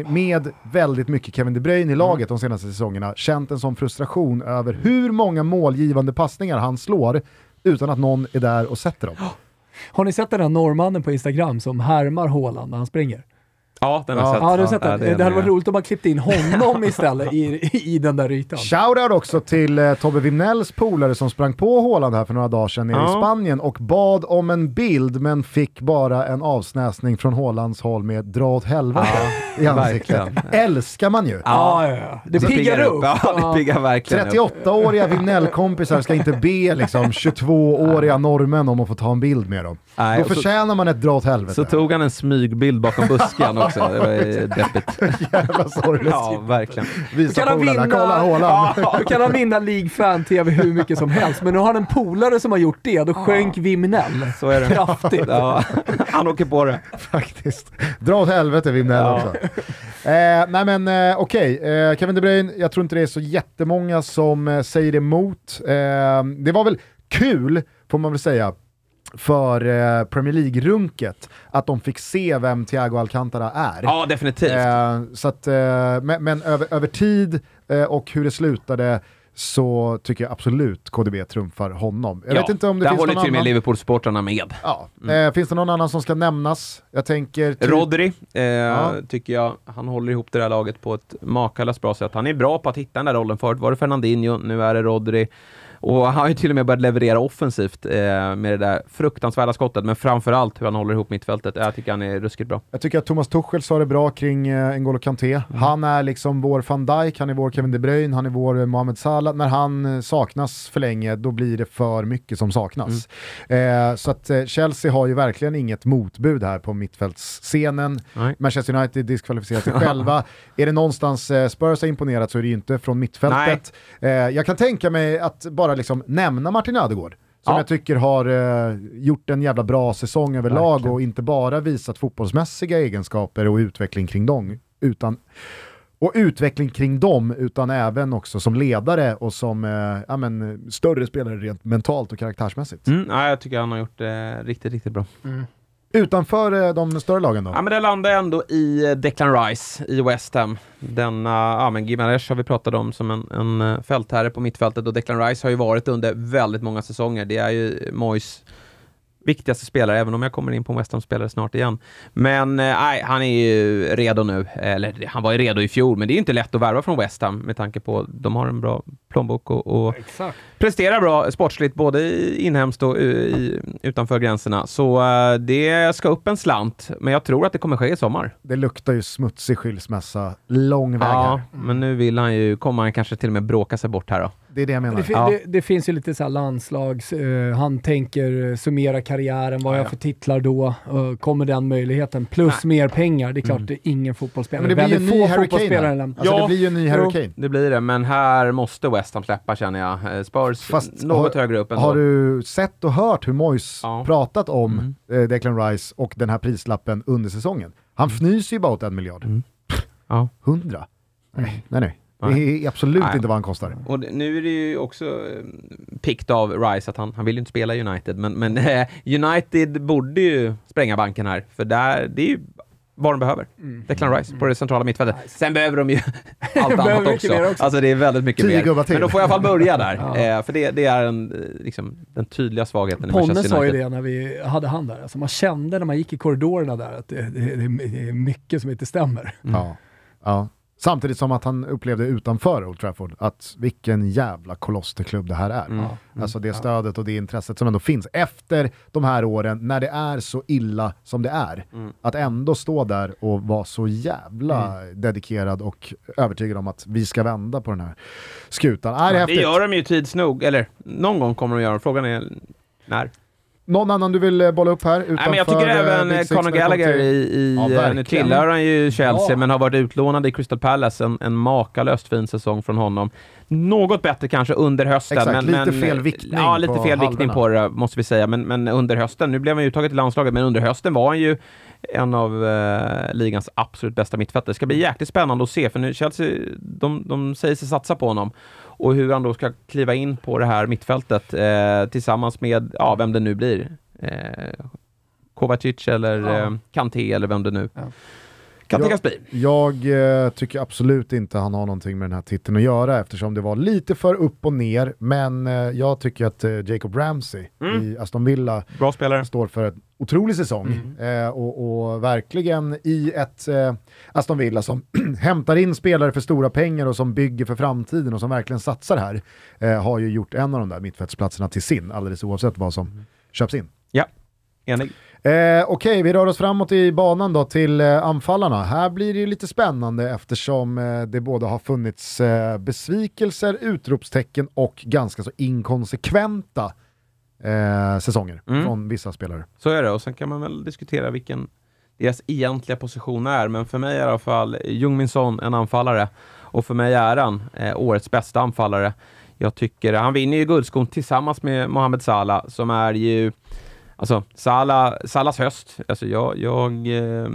med, väldigt mycket Kevin De Bruyne i laget de senaste säsongerna känt en sån frustration över hur många målgivande passningar han slår utan att någon är där och sätter dem. Har ni sett den här norrmannen på Instagram som härmar Haaland när han springer? Ja, den har jag Ja. sett. Ja, du har sett Ja, den? det det hade varit roligt om man klippte in honom istället i, i den där ytan. Shoutout också till eh, Tobbe Wimnells polare som sprang på Haaland här för några dagar sedan nere i. Spanien och bad om en bild men fick bara en avsnäsning från Haalands håll med dra åt helvete i ansiktet. verkligen. Älskar man ju. Ja, ja, ja. Det piggar upp. Ja, det piggar verkligen upp. 38-åriga Wimnell-kompisar ska inte be liksom 22-åriga norrmän om att få ta en bild med dem. Nej, Då och så- förtjänar man ett dra åt helvete. Så tog han en smygbild bakom busken också. Det var ju deppigt. Jävla sorgligt. Ja, verkligen. Visa Kan han polarna, vinna- kolla Haaland. Då kan han vinna League Fan TV hur mycket som helst, men nu har han en polare som har gjort det. Då sjönk Wimnell Så är det. kraftigt. Ja, han åker på det. Faktiskt. Dra åt helvete Wimnell Ja. också. Eh, nej men eh, okej, eh, Kevin De Bruyne, jag tror inte det är så jättemånga som eh, säger emot. Eh, det var väl kul, får man väl säga, för eh, Premier League-runket att de fick se vem Thiago Alcantara är. Ja, definitivt. Eh, så att, eh, men men över, över tid eh, och hur det slutade så tycker jag absolut KDB trumfar honom. Jag ja, vet inte om det där finns håller någon till och med. Liverpool-supportrarna med. Ja. Eh, finns det någon annan som ska nämnas? Jag tänker... typ- Rodri, eh, Ja. tycker jag, han håller ihop det här laget på ett makalöst bra sätt. Han är bra på att hitta den där rollen. Förut var det Fernandinho, nu är det Rodri. Och han har ju till och med börjat leverera offensivt eh, med det där fruktansvärda skottet, men framförallt hur han håller ihop mittfältet. Jag tycker han är ruskigt bra. Jag tycker att Thomas Tuchel sa det bra kring eh, N'Golo Kanté. Mm. Han är liksom vår van Dijk, han är vår Kevin De Bruyne, han är vår eh, Mohamed Salah. När han eh, saknas för länge, då blir det för mycket som saknas. Mm. Eh, så att eh, Chelsea har ju verkligen inget motbud här på mittfältsscenen. Nej. Manchester United diskvalificerar sig själva. Är det någonstans eh, Spurs har imponerat så är det ju inte från mittfältet. Jag kan tänka mig att bara liksom nämna Martin Ödegård. Som Ja. jag tycker har eh, gjort en jävla bra säsong överlag Verkligen. och inte bara visat fotbollsmässiga egenskaper och utveckling kring dem, utan och utveckling kring dem, utan även också som ledare och som eh, ja, men, större spelare rent mentalt och karaktärsmässigt. Mm, ja, jag tycker han har gjort det riktigt, riktigt bra. Utanför eh, de större lagen då? Ja, men det landar ändå i eh, Declan Rice i West Ham. Denna, ja men Gimaresh har vi pratat om som en, en eh, fältherre på mittfältet och Declan Rice har ju varit under väldigt många säsonger. Det är ju Moyes viktigaste spelare, även om jag kommer in på en West Ham-spelare snart igen. Men eh, nej, han är ju redo nu. Eller han var ju redo i fjol, men det är inte lätt att värva från West Ham med tanke på att de har en bra plånbok och, och presterar bra sportsligt, både inhemskt och i, i, utanför gränserna. Så eh, det ska upp en slant, men jag tror att det kommer ske i sommar. Det luktar ju smutsig skilsmässa, lång väg Ja, här. men nu vill han ju, kommer han kanske till och med bråka sig bort här då. Det är det jag menar. Det, Ja. det, det finns ju lite så här landslags, eh, han tänker eh, summera karriären, vad har jag för titlar då? Uh, kommer den möjligheten? Plus mer pengar, det är klart det är ingen fotbollsspelare. Men det blir ju en ny fotbollsspelare. Alltså, Ja. det blir ju en ny Harry. Kane. Det blir det, men här måste West Ham släppa känner jag. Spurs Fast något har- högre upp ändå. Har du sett och hört hur Moyes Ja. pratat om Mm. eh, Declan Rice och den här prislappen under säsongen? Han fnyser ju bara åt en miljard. Mm. Ja. Hundra? Nej, nej, nej. Det Nej. är absolut Nej. inte vad han kostar. Och det, nu är det ju också eh, pikt av Rice att han, han vill ju inte spela i United, men, men eh, United borde ju spränga banken här, för där, det är ju vad de behöver. Declan Rice på det centrala mittfältet. Sen behöver de ju allt annat också. också. Alltså det är väldigt mycket Tio mer. Men då får jag i alla fall börja där, Ja. eh, för det, det är en, eh, liksom, den tydliga svagheten i Ponne Manchester sa ju United. det när vi hade han där. Alltså man kände när man gick i korridorerna där att det, det, det, det är mycket som inte stämmer. Ja. Ja. Samtidigt som att han upplevde utanför Old Trafford att vilken jävla kolossterklubb det här är. Mm. Alltså det stödet och det intresset som ändå finns efter de här åren när det är så illa som det är. Mm. Att ändå stå där och vara så jävla Mm. dedikerad och övertygad om att vi ska vända på den här skutan. Är det, är Det gör de ju tids nog, eller någon gång kommer de göra det. Frågan är när. Någon annan du vill eh, bolla upp här? Utanför, Nej, men jag tycker även eh, Conor Gallagher i, i Ja, eh, nu tillhör han ju Chelsea, Ja. men har varit utlånad i Crystal Palace. En, en makalöst fin säsong från honom. Något bättre kanske under hösten. Exakt, men, lite men, fel viktning Ja, lite på fel viktning på det måste vi säga. Men, men under hösten, nu blev han ju uttagen till landslaget, men under hösten var han ju en av eh, ligans absolut bästa mittfältare. Det ska bli jäkligt spännande att se, för nu Chelsea, de, de säger sig satsa på honom. Och hur han då ska kliva in på det här mittfältet eh, tillsammans med, ja, vem det nu blir. Eh, Kovacic eller Ja. eh, Kanté eller vem det nu Ja. Kan Ja. tänkas bli. Jag eh, tycker absolut inte han har någonting med den här titeln att göra eftersom det var lite för upp och ner. Men eh, jag tycker att eh, Jacob Ramsey Mm. i Aston Villa Bra spelare. står för en otrolig säsong. Eh, och, och verkligen i ett eh, Aston Villa som hämtar in spelare för stora pengar och som bygger för framtiden och som verkligen satsar här. Eh, har ju gjort en av de där mittfältsplatserna till sin, alldeles oavsett vad som köps in. Enig. Eh, Okej, vi rör oss framåt i banan då till eh, anfallarna. Här blir det ju lite spännande eftersom eh, det både har funnits eh, besvikelser, utropstecken och ganska så inkonsekventa eh, säsonger Mm. från vissa spelare. Så är det, och sen kan man väl diskutera vilken deras egentliga position är, men för mig är i alla fall Jung Son en anfallare, och för mig är han eh, årets bästa anfallare. Jag tycker, han vinner ju guldskon tillsammans med Mohamed Salah, som är ju, alltså Salah, Salahs höst, alltså jag, jag eh,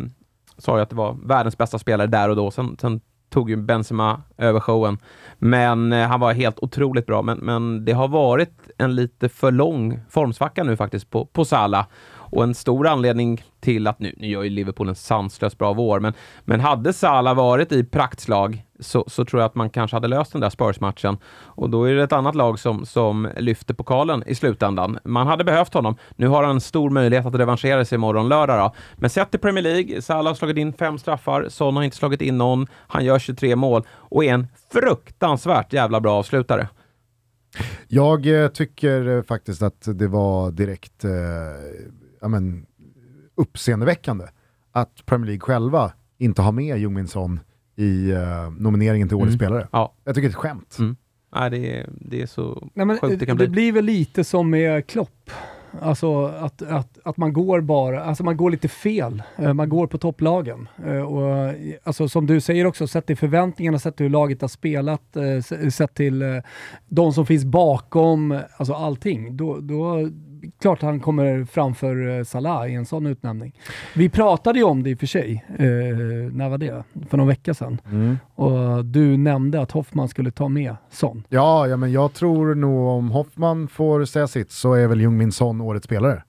sa ju att det var världens bästa spelare där och då, sen, sen tog ju Benzema över showen. Men eh, han var helt otroligt bra. Men, men det har varit en lite för lång formsvacka nu faktiskt på, på Salah. Och en stor anledning till att nu, nu gör ju Liverpool en sanslöst bra vår, men, men hade Salah varit i praktslag så, så tror jag att man kanske hade löst den där Spurs-matchen. Och då är det ett annat lag som, som lyfter pokalen i slutändan. Man hade behövt honom. Nu har han en stor möjlighet att revanschera sig imorgon lördag. Då. Men sett till Premier League, Salah har slagit in fem straffar, Son har inte slagit in någon, han gör 23 mål och är en fruktansvärt jävla bra avslutare. Jag eh, tycker eh, faktiskt att det var direkt eh, ja, men, uppseendeväckande att Premier League själva inte har med Jungmin Son i uh, nomineringen till Årets mm. spelare. Ja. Jag tycker det är ett skämt. Mm. Nej, det, är, det är så Nej, men sjukt det kan bli. Det blir väl lite som med Klopp. Alltså att, att, att man går bara, alltså man går lite fel. Eh, man går på topplagen. Eh, och, alltså som du säger också, sett till förväntningarna, sett till hur laget har spelat, sett till de som finns bakom, alltså allting. Då, då klart han kommer framför eh, Salah i en sån utnämning. Vi pratade ju om det i och för sig, eh, när var det? För någon vecka sedan. Mm. Och du nämnde att Hoffman skulle ta med Son. Ja, ja, men jag tror nog om Hoffman får säga sitt så är väl Jungmin Son årets spelare.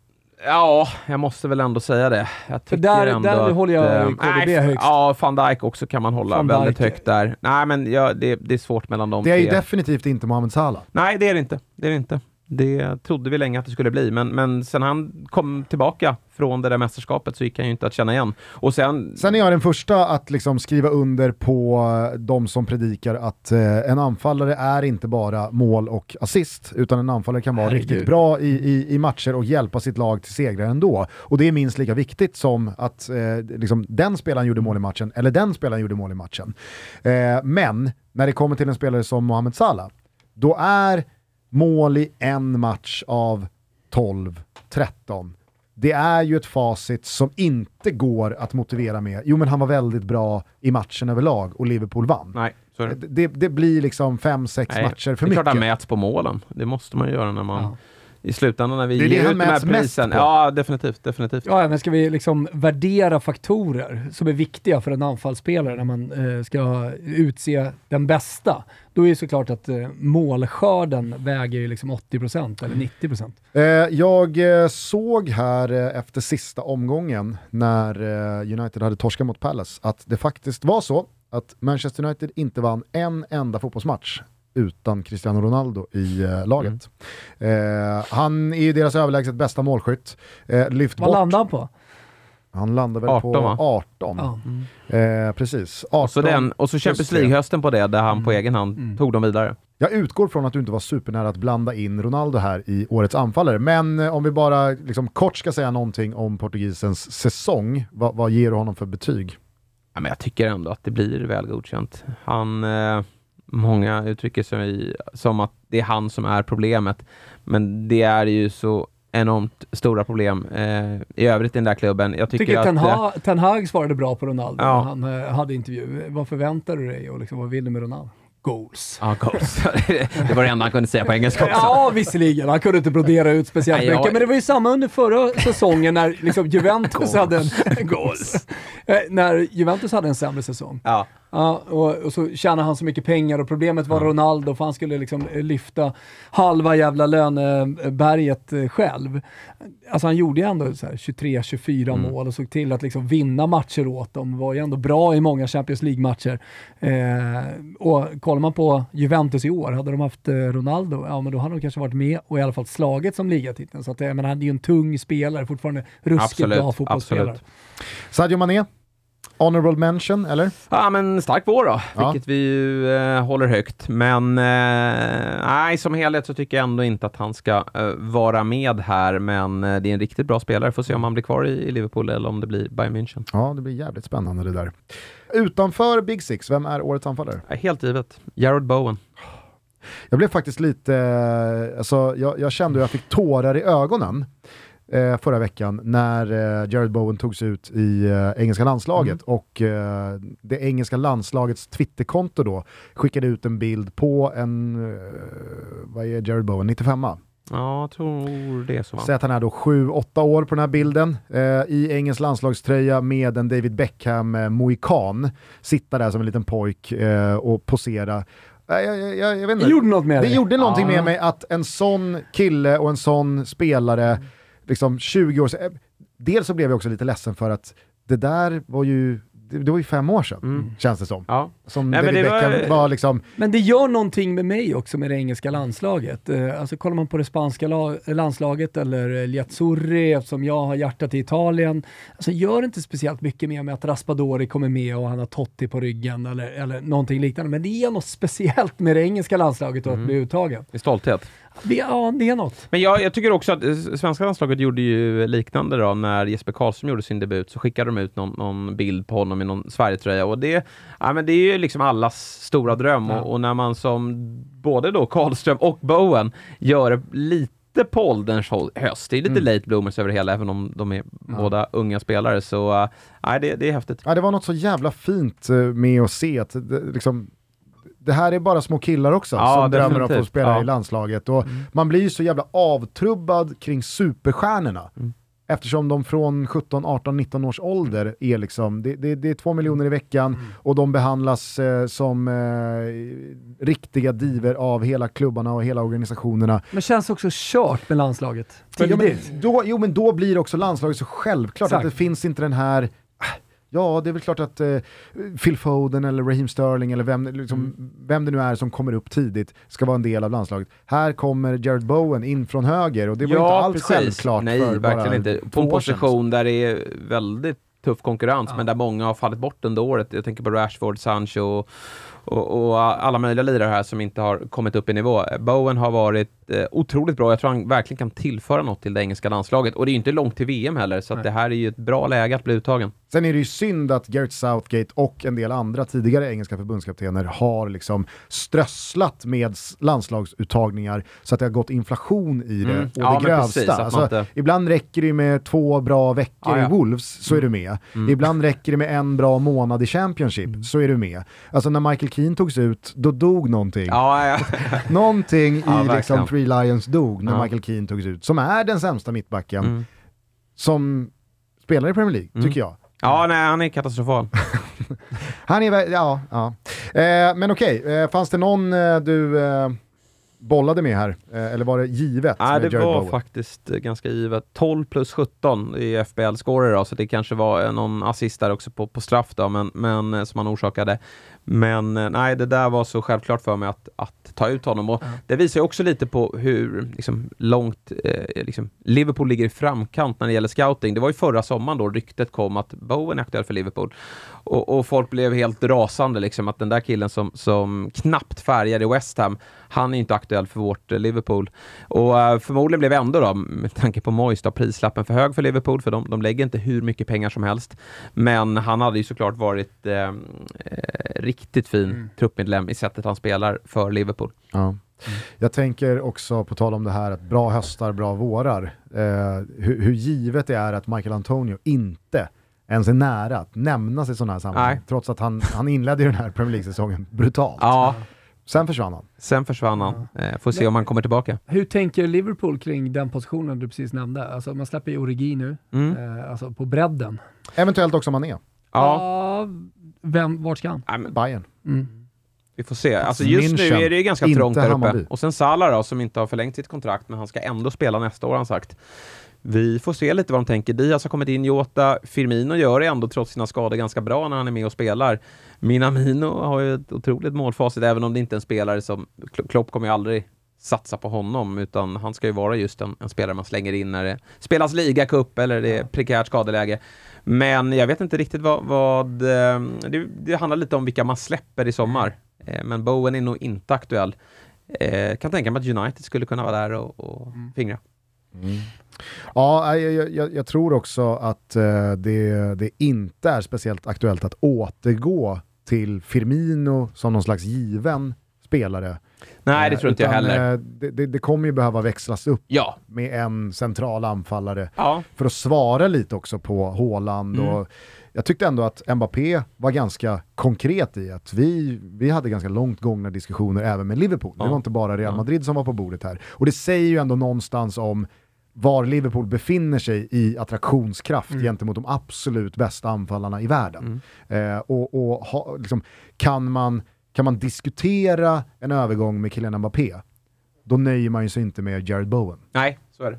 Ja, jag måste väl ändå säga det. Jag tycker där, ändå där att, håller jag KDB nej, högst. Ja, van Dijk också kan man hålla väldigt högt där. Nej, men ja, det, det, är svårt mellan de Det är tre. ju definitivt inte Mohamed Salah. Nej, det är det inte. Det är det inte. Det trodde vi länge att det skulle bli, men, men sen han kom tillbaka från det där mästerskapet så gick han ju inte att känna igen. Och sen... sen är jag den första att liksom skriva under på de som predikar att eh, en anfallare är inte bara mål och assist, utan en anfallare kan vara Herregud. riktigt bra i, i, i, matcher och hjälpa sitt lag till segrar ändå. Och det är minst lika viktigt som att eh, liksom, den spelaren gjorde mål i matchen, eller den spelaren gjorde mål i matchen. Eh, men när det kommer till en spelare som Mohamed Salah, då är mål i en match av 12, 13. Det är ju ett facit som inte går att motivera med, jo men han var väldigt bra i matchen överlag och Liverpool vann. Nej, det. Det, det, blir liksom fem, sex Nej, matcher för mycket. Det är klart han mäts på målen, det måste man göra när man ja i slutändan när vi det ger ut de här prisen. Ja, definitivt. definitivt. Ja, men ska vi liksom värdera faktorer som är viktiga för en anfallsspelare när man eh, ska utse den bästa, då är det såklart att eh, målskörden väger liksom 80% eller 90%. Eh, jag eh, såg här eh, efter sista omgången när eh, United hade torskat mot Palace att det faktiskt var så att Manchester United inte vann en enda fotbollsmatch utan Cristiano Ronaldo i eh, laget. Mm. Eh, han är ju deras överlägset bästa målskytt. Eh, lyft Vad bort. landade han på? Han landade väl 18, på va? 18. Ja. Mm. Eh, precis. 18, och så, den, och så Champions League-hösten på det, där han mm. på egen hand mm. tog dem vidare. Jag utgår från att du inte var supernära att blanda in Ronaldo här i årets anfallare, men eh, om vi bara liksom kort ska säga någonting om portugisens säsong, vad, vad ger du honom för betyg? Ja, men jag tycker ändå att det blir väl godkänt. Han... Eh Många uttrycker sig som att det är han som är problemet. Men det är ju så enormt stora problem eh, i övrigt i den där klubben. Jag tycker, tycker att... Ten, ha Ten Hag svarade bra på Ronaldo ja. han eh, hade intervju. Vad förväntar du dig och liksom, vad vill du med Ronaldo? Goals. Ja, goals. det var det enda han kunde säga på engelska också. Ja, visserligen. Han kunde inte brodera ut speciellt Nej, mycket, men det var ju samma under förra säsongen när liksom Juventus hade en... goals. Eh, när Juventus hade en sämre säsong. Ja. Ja, och, och, så tjänade han så mycket pengar och problemet var ja. Ronaldo, för han skulle liksom lyfta halva jävla löneberget eh, själv. Alltså han gjorde ju ändå 23-24 mm. mål och såg till att liksom vinna matcher åt dem. Var ju ändå bra i många Champions League-matcher. Eh, och kollar man på Juventus i år, hade de haft eh, Ronaldo, ja men då hade de kanske varit med och i alla fall slagit som ligatiteln. Så att, menar, han är ju en tung spelare, fortfarande ruskigt absolut, bra fotbollsspelare. Absolut. Sadio Mané, Honorable mention, eller? Ja, men stark vår då, ja. vilket vi ju eh, håller högt. Men eh, nej, som helhet så tycker jag ändå inte att han ska eh, vara med här, men eh, det är en riktigt bra spelare. Får se om han blir kvar i, i, Liverpool eller om det blir Bayern München. Ja, det blir jävligt spännande det där. Utanför Big Six, vem är årets anfallare? Helt givet, Jared Bowen. Jag blev faktiskt lite, eh, alltså, jag, jag kände att jag fick tårar i ögonen eh, förra veckan när eh, Jared Bowen togs ut i eh, engelska landslaget mm. och eh, det engelska landslagets Twitterkonto då skickade ut en bild på en, eh, vad är Jared Bowen, 95 Ja, jag tror det så. Säg att han är då 7-8 år på den här bilden eh, i engelsk landslagströja med en David Beckham eh, mohikan. Sitta där som en liten pojk eh, och posera. Jag, jag, jag, jag vet inte. Det gjorde något med Det dig. gjorde någonting Ja. med mig att en sån kille och en sån spelare, liksom 20 år sedan, eh, dels så blev jag också lite ledsen för att det där var ju, det, det var ju fem år sedan, Mm. känns det som. Ja. Som Nej, men David det var- Beckham var liksom, Men det gör någonting med mig också med det engelska landslaget. Eh, alltså kollar man på det spanska la- landslaget eller eh, Liazzurri, eftersom jag har hjärtat i Italien, alltså gör det inte speciellt mycket mer med att Raspadori kommer med och han har Totti på ryggen eller, eller någonting liknande. Men det är något speciellt med det engelska landslaget och att bli uttagen. I stolthet. Det, ja, det är något. Men jag, jag tycker också att eh, svenska landslaget gjorde ju liknande då. När Jesper Karlsson gjorde sin debut så skickade de ut någon, någon bild på honom i någon Sverigetröja. Och det, ja, men det är ju liksom allas stora dröm. Och, och när man som både då Karlström och Bowen gör det lite på ålderns höst, det är lite late bloomers över det hela även om de är båda unga spelare. Så uh, nej, det, det är häftigt. ja, det var något så jävla fint eh, med att se att det, liksom, det här är bara små killar också Ja, som drömmer om att få definitivt. spela Ja. i landslaget. Och Man blir ju så jävla avtrubbad kring superstjärnorna. Mm. Eftersom de från 17, 18, 19 års ålder är liksom, det, det, det är två miljoner i veckan och de behandlas eh, som eh, riktiga diver av hela klubbarna och hela organisationerna. Men känns också kört med landslaget. Tidigt. men då, jo men då blir också landslaget så självklart Exakt. att det finns inte den här Ja, det är väl klart att eh, Phil Foden eller Raheem Sterling eller vem, liksom, Mm. vem det nu är som kommer upp tidigt ska vara en del av landslaget. Här kommer Jared Bowen in från höger och det var inte alls självklart Nej, för verkligen inte. På en position där det är väldigt tuff konkurrens, men där många har fallit bort under året. Jag tänker på Rashford, Sancho och, och, och alla möjliga lirare här som inte har kommit upp i nivå. Bowen har varit eh, otroligt bra. Jag tror han verkligen kan tillföra något till det engelska landslaget. Och det är ju inte långt till VM heller, så det här är ju ett bra läge att bli uttagen. Sen är det ju synd att Gareth Southgate och en del andra tidigare engelska förbundskaptener har liksom strösslat med landslagsuttagningar så att det har gått inflation i det Mm. och Ja, det grövsta. precis, alltså, inte- Ibland räcker det med två bra veckor Ja, ja. i Wolves så är du med. Ibland räcker det med en bra månad i Championship så är du med. Alltså när Michael Keane togs ut, då dog någonting. Ja, ja. Någonting i Ja, liksom. Three Lions dog när. Michael Keane togs ut, som är den sämsta mittbacken Mm. som spelar i Premier League, Mm. tycker jag. Ja nej, han är katastrofal. Han är ja, ja. Eh, men okej, eh, fanns det någon eh, du eh, bollade med här? Eh, eller var det givet Nej, det Jared var Bowen? faktiskt eh, ganska givet. 12 plus 17 i FBL-scorer då, så det kanske var någon assist där också på, på straff då, men, men som han orsakade. Men nej, det där var så självklart för mig att, att ta ut honom. Och Det visar ju också lite på hur liksom, långt eh, liksom, Liverpool ligger i framkant när det gäller scouting. Det var ju förra sommaren då ryktet kom att Bowen är aktuell för Liverpool. Och, och folk blev helt rasande, liksom, att den där killen som, som knappt färgade i West Ham, han är inte aktuell för vårt eh, Liverpool. Och eh, förmodligen blev ändå då, med tanke på Moyes, då, prislappen för hög för Liverpool, för de, de lägger inte hur mycket pengar som helst. Men han hade ju såklart varit eh, eh, riktigt fin truppmedlem i sättet han spelar för Liverpool. Ja. Jag tänker också, på tal om det här att bra höstar, bra vårar, eh, hur, hur givet det är att Michael Antonio inte ens är nära att nämnas i sådana här sammanhang. Nej. Trots att han, han inledde ju den här Premier League-säsongen brutalt. Ja, Sen försvann han. sen försvann han. Eh, får se om han kommer tillbaka. Hur tänker Liverpool kring den positionen du precis nämnde? Alltså man släpper ju Origi nu, Mm. eh, alltså på bredden. Eventuellt också Mané, Ja, Ja, vem, vart ska han? Nej, men Bayern. Mm. vi får se. Alltså just nu München, är det ju ganska trångt där uppe. Hammarby. Och sen Salah då, som inte har förlängt sitt kontrakt, men han ska ändå spela nästa år har han sagt. Vi får se lite vad de tänker. Diaz har kommit in, Jota, Firmino gör det ändå trots sina skador ganska bra när han är med och spelar. Minamino har ju ett otroligt målfacit, även om det inte är en spelare som... Kl- Klopp kommer ju aldrig satsa på honom, utan han ska ju vara just en, en spelare man slänger in när det spelas ligacup eller det är prekärt skadeläge. Men jag vet inte riktigt vad... vad eh, det, det handlar lite om vilka man släpper i sommar. Eh, Men Bowen är nog inte aktuell. Eh, kan tänka mig att United skulle kunna vara där och, och fingra. Ja, jag, jag- jag, tror också att eh, det, det inte är speciellt aktuellt att återgå till Firmino som någon slags given spelare. Nej, det Eh, tror inte jag heller. eh, Det, det, det kommer ju behöva växlas upp Ja. med en central anfallare Ja. för att svara lite också på Haaland Mm. och jag tyckte ändå att Mbappé var ganska konkret i att vi, vi hade ganska långt gångna diskussioner även med Liverpool. Ja. Det var inte bara Real Madrid som var på bordet här. Och det säger ju ändå någonstans om var Liverpool befinner sig i attraktionskraft mm. gentemot de absolut bästa anfallarna i världen. Mm. Eh, och, och ha, liksom, kan, man, kan man diskutera en övergång med Kylian Mbappé, då nöjer man sig inte med Jared Bowen. Nej, så är det.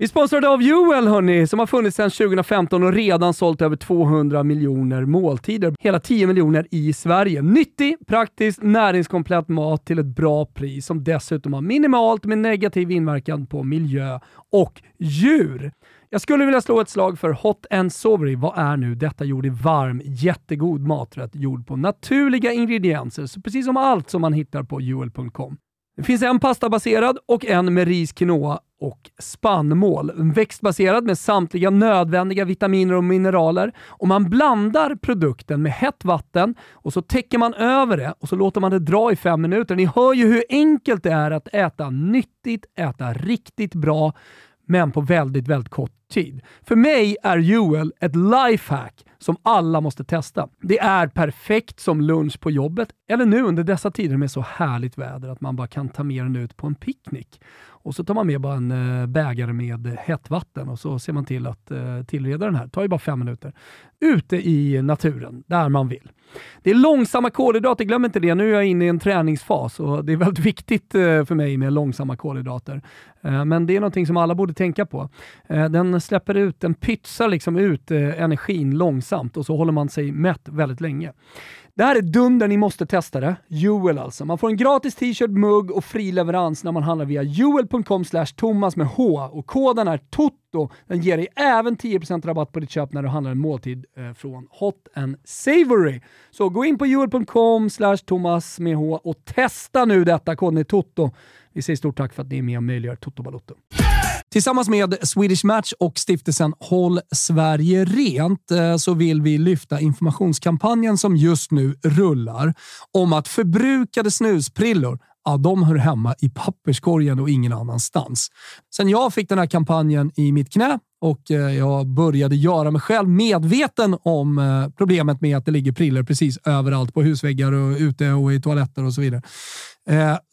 Vi sponsrade av Joel hörni, som har funnits sedan 2015 och redan sålt över 200 miljoner måltider. Hela 10 miljoner i Sverige. Nyttig, praktisk, näringskomplett mat till ett bra pris som dessutom har minimalt med negativ inverkan på miljö och djur. Jag skulle vilja slå ett slag för Hot and Sovery. Vad är nu detta gjord i varm, jättegod maträtt gjord på naturliga ingredienser, så precis som allt som man hittar på juel.com. Det finns en pastabaserad och en med ris, quinoa och spannmål. Växtbaserad med samtliga nödvändiga vitaminer och mineraler. Och Man blandar produkten med hett vatten och så täcker man över det och så låter man det dra i fem minuter. Ni hör ju hur enkelt det är att äta nyttigt, äta riktigt bra, men på väldigt, väldigt kort tid. För mig är Joel ett lifehack som alla måste testa. Det är perfekt som lunch på jobbet eller nu under dessa tider med så härligt väder att man bara kan ta med den ut på en picknick. Och så tar man med bara en eh, bägare med hett vatten och så ser man till att eh, tillreda den här. Det tar ju bara fem minuter. Ute i naturen, där man vill. Det är långsamma kolhydrater, glöm inte det. Nu är jag inne i en träningsfas och det är väldigt viktigt eh, för mig med långsamma kolhydrater. men det är någonting som alla borde tänka på. den släpper ut, den pytsar liksom ut energin långsamt och så håller man sig mätt väldigt länge. Det här är dunder, ni måste testa det. Joel alltså. Man får en gratis t-shirt, mugg och fri leverans när man handlar via juel.com thomas med H och koden är TOTO. Den ger dig även 10% rabatt på ditt köp när du handlar en måltid eh, från Hot and Savory. Så gå in på juel.com thomas med H och testa nu detta. Koden är TOTO. Vi säger stort tack för att ni är med och möjliggör Toto Balotto. Tillsammans med Swedish Match och stiftelsen Håll Sverige Rent eh, så vill vi lyfta informationskampanjen som just nu rullar om att förbrukade snusprillor ja, de hör hemma i papperskorgen och ingen annanstans. Sen jag fick den här kampanjen i mitt knä och eh, jag började göra mig själv medveten om eh, problemet med att det ligger prillor precis överallt på husväggar och ute och i toaletter och så vidare.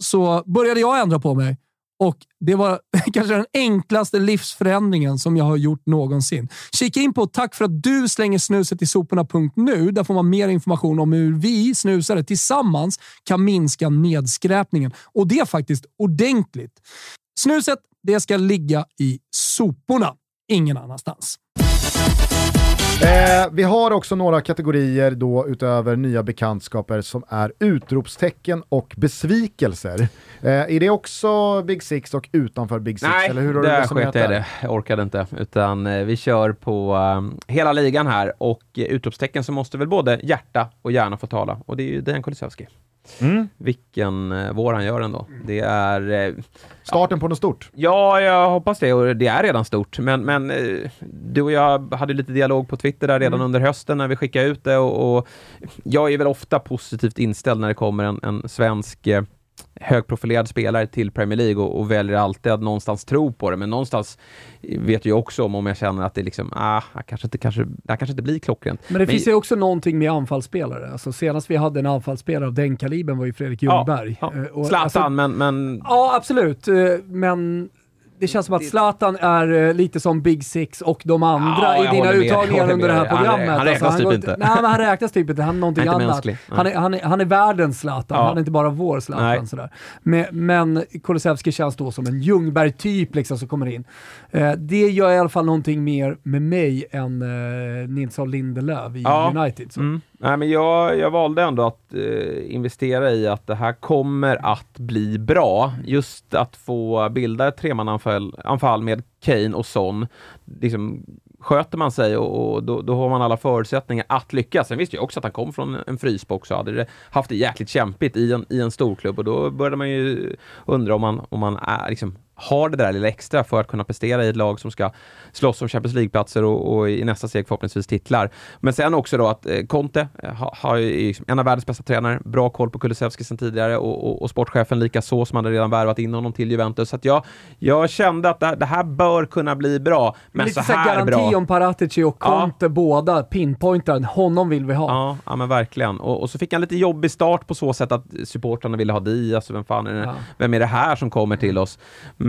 Så började jag ändra på mig och Det var kanske den enklaste livsförändringen som jag har gjort någonsin. Kika in på tack för att du slänger snuset i soporna.nu. Där får man mer information om hur vi snusare tillsammans kan minska nedskräpningen. Och det är faktiskt ordentligt. Snuset det ska ligga i soporna, ingen annanstans. Eh, vi har också några kategorier då utöver nya bekantskaper som är utropstecken och besvikelser. Eh, är det också Big Six och utanför Big Six? Nej, eller hur har där sket jag det. Jag orkade inte. Utan eh, vi kör på um, hela ligan här och uh, utropstecken så måste väl både hjärta och hjärna få tala. Och det är ju Dejan Kulusevski. Mm. Vilken eh, vår han gör ändå. Det är... Eh, Starten ja. på något stort? Ja, jag hoppas det. Och det är redan stort. Men, men eh, du och jag hade lite dialog på Twitter där redan mm. under hösten när vi skickade ut det. Och, och, jag är väl ofta positivt inställd när det kommer en, en svensk eh, högprofilerad spelare till Premier League och, och, väljer alltid att någonstans tro på det. Men någonstans vet jag också om, om jag känner att det liksom, ah, kanske inte, kanske, det kanske inte blir klockrent. Men det Men, finns ju också någonting med anfallsspelare. Alltså senast vi hade en anfallsspelare av den kalibern var ju Fredrik Ljungberg. Ja, ja. Eh, Zlatan, alltså, men, men... Ja, absolut. Eh, men det känns som att Zlatan är uh, lite som Big Six och de andra ja, i dina uttagningar under det här programmet. Han, han räknas alltså, han typ inte. Nej, men han räknas typ inte. Han är någonting han är annat. Han är, han, är, han är världens Zlatan, ja. han är inte bara vår Zlatan. Sådär. Men, men Kulusevski känns då som en Ljungberg-typ liksom, som kommer in. Uh, det gör i alla fall någonting mer med mig än uh, Nilsson Lindelöf i ja. United. Så. Mm. Nej, men jag, jag valde ändå att eh, investera i att det här kommer att bli bra. Just att få bilda ett tremananfall anfall med Kane och Son. Liksom, sköter man sig och, och då, då, har man alla förutsättningar att lyckas. Sen visste jag också att han kom från en frysbox och hade haft det jäkligt kämpigt i en, i en storklubb och då började man ju undra om man, om man är, liksom, har det där lilla extra för att kunna prestera i ett lag som ska slåss om Champions League-platser och, och, i nästa steg förhoppningsvis titlar. Men sen också då att eh, Conte eh, har, har liksom en av världens bästa tränare, bra koll på Kulusevski sedan tidigare och, och, och sportchefen lika så som hade redan värvat in honom till Juventus. Så att jag, jag kände att det, det här bör kunna bli bra, men Lite så här garanti bra. om Paratici och Ja. Conte båda pinpointar, honom vill vi ha. Ja, ja men verkligen. Och, och så fick han lite jobbig start på så sätt att supportrarna ville ha Diaz och vem fan är det, Ja. vem är det här som kommer till oss?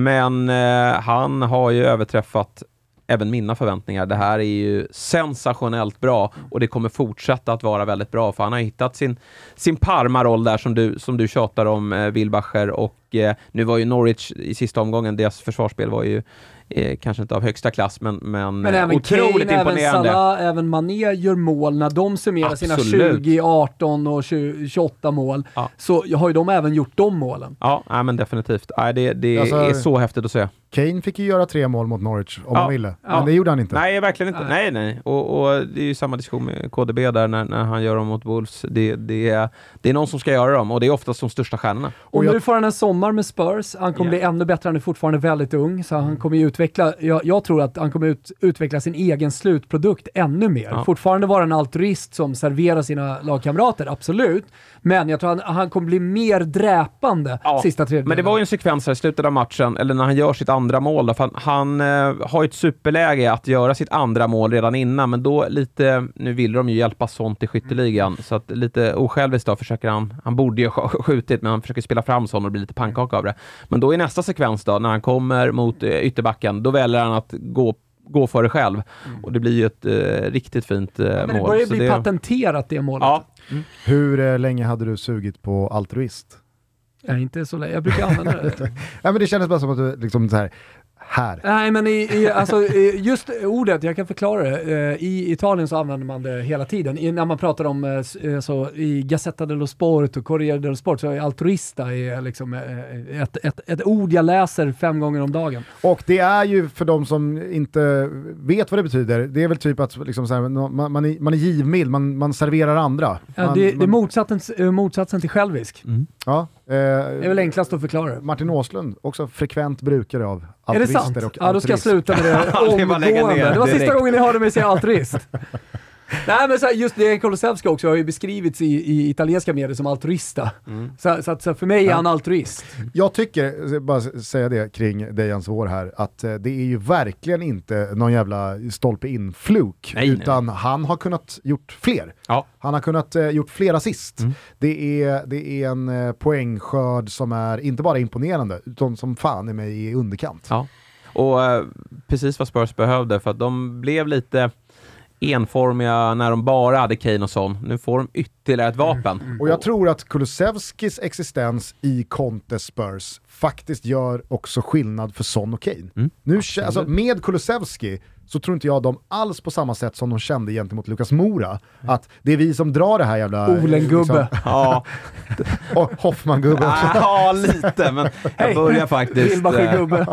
Men eh, han har ju överträffat även mina förväntningar. Det här är ju sensationellt bra och det kommer fortsätta att vara väldigt bra för han har hittat sin, sin Parma-roll där som du, som du tjatar om, eh, Wilbacher och eh, nu var ju Norwich i sista omgången, deras försvarsspel var ju eh, kanske inte av högsta klass men, men, Men eh, även otroligt Kane, även imponerande. Salah, även Mané gör mål. När de summerar sina Absolut. 20, 18 och 20, 28 mål, Ja. så har ju de även gjort de målen. Ja, nej, men definitivt. Nej, det det Alltså- är så häftigt att se. Kane fick ju göra tre mål mot Norwich om Ja. han ville, Ja. men det gjorde han inte. Nej, verkligen inte. Nej, nej. Och, och det är ju samma diskussion med KDB där när, när han gör dem mot Wolves. Det, det, är, det är någon som ska göra dem och det är oftast de största stjärnorna. Och, Och jag- nu får han en sommar med Spurs. Han kommer Ja. bli ännu bättre. Han är fortfarande väldigt ung, så han kommer ju utveckla... Jag, jag tror att han kommer ut, utveckla sin egen slutprodukt ännu mer. Ja. Fortfarande vara en altruist som serverar sina lagkamrater, absolut. Men jag tror han, han kommer bli mer dräpande Ja, sista tredjedelen. Men det var ju en sekvens här i slutet av matchen, eller när han gör sitt andra mål. Då, för han han eh, har ju ett superläge att göra sitt andra mål redan innan, men då lite... Nu vill de ju hjälpa sånt i skytteligan, så att lite osjälviskt då försöker han... Han borde ju ha skjutit, men han försöker spela fram sånt och blir lite pannkaka av det. Men då i nästa sekvens då, när han kommer mot eh, ytterbacken, då väljer han att gå gå för det själv. Och det blir ju ett eh, riktigt fint eh, Men det mål. börjar Så bli det- patenterat det målet. Ja, Hur eh, länge hade du sugit på altruist? Nej, inte så länge. Jag brukar använda det. Ja, men det kändes bara som att du liksom så här, här. Nej, men i, i, alltså, just ordet, jag kan förklara det. Eh, I Italien så använder man det hela tiden. I, när man pratar om, eh, eh, så, i Gazzetta dello Sport och Corriere dello Sport, så är altruista är liksom ett, ett, ett ord jag läser fem gånger om dagen. Och det är ju för de som inte vet vad det betyder, det är väl typ att liksom så här, man, man, är, man är givmild, man, man serverar andra. Ja, Man, det, det är motsatsen, motsatsen till självisk. ja, Det är eh, väl enklast att förklara. Martin Åslund, också frekvent brukare av Är det altruister sant? och Ja, då ska jag sluta med det Det omgående. Det var sista gången ni hörde mig säga altruist. Nej men så här, just det Kulusevski också har ju beskrivits i, i italienska medier som altruista. Mm. Så, så, att, så för mig är han altruist. Jag tycker, bara säga det kring Dejan Svår här, att eh, det är ju verkligen inte någon jävla stolpe in-fluk, Nej, nej. utan han har kunnat gjort fler. ja. Han har kunnat eh, gjort fler assist. Mm. Det, är, det är en eh, poängskörd som är inte bara imponerande, utan som fan är mig i underkant. Ja, och eh, precis vad Spurs behövde för att de blev lite enformiga när de bara hade Kane och Son. Nu får de ytterligare ett vapen. Och jag tror att Kulusevskis existens i Conte Spurs faktiskt gör också skillnad för Son och Kane. Mm. Nu, alltså, med Kulusevski så tror inte jag de alls på samma sätt som de kände gentemot Lukas Mora, att det är vi som drar det här jävla... eh, Olen-gubbe. Ja, och Hoffman-gubbe också. ja, lite, men jag börjar faktiskt Wilbacher-gubbe.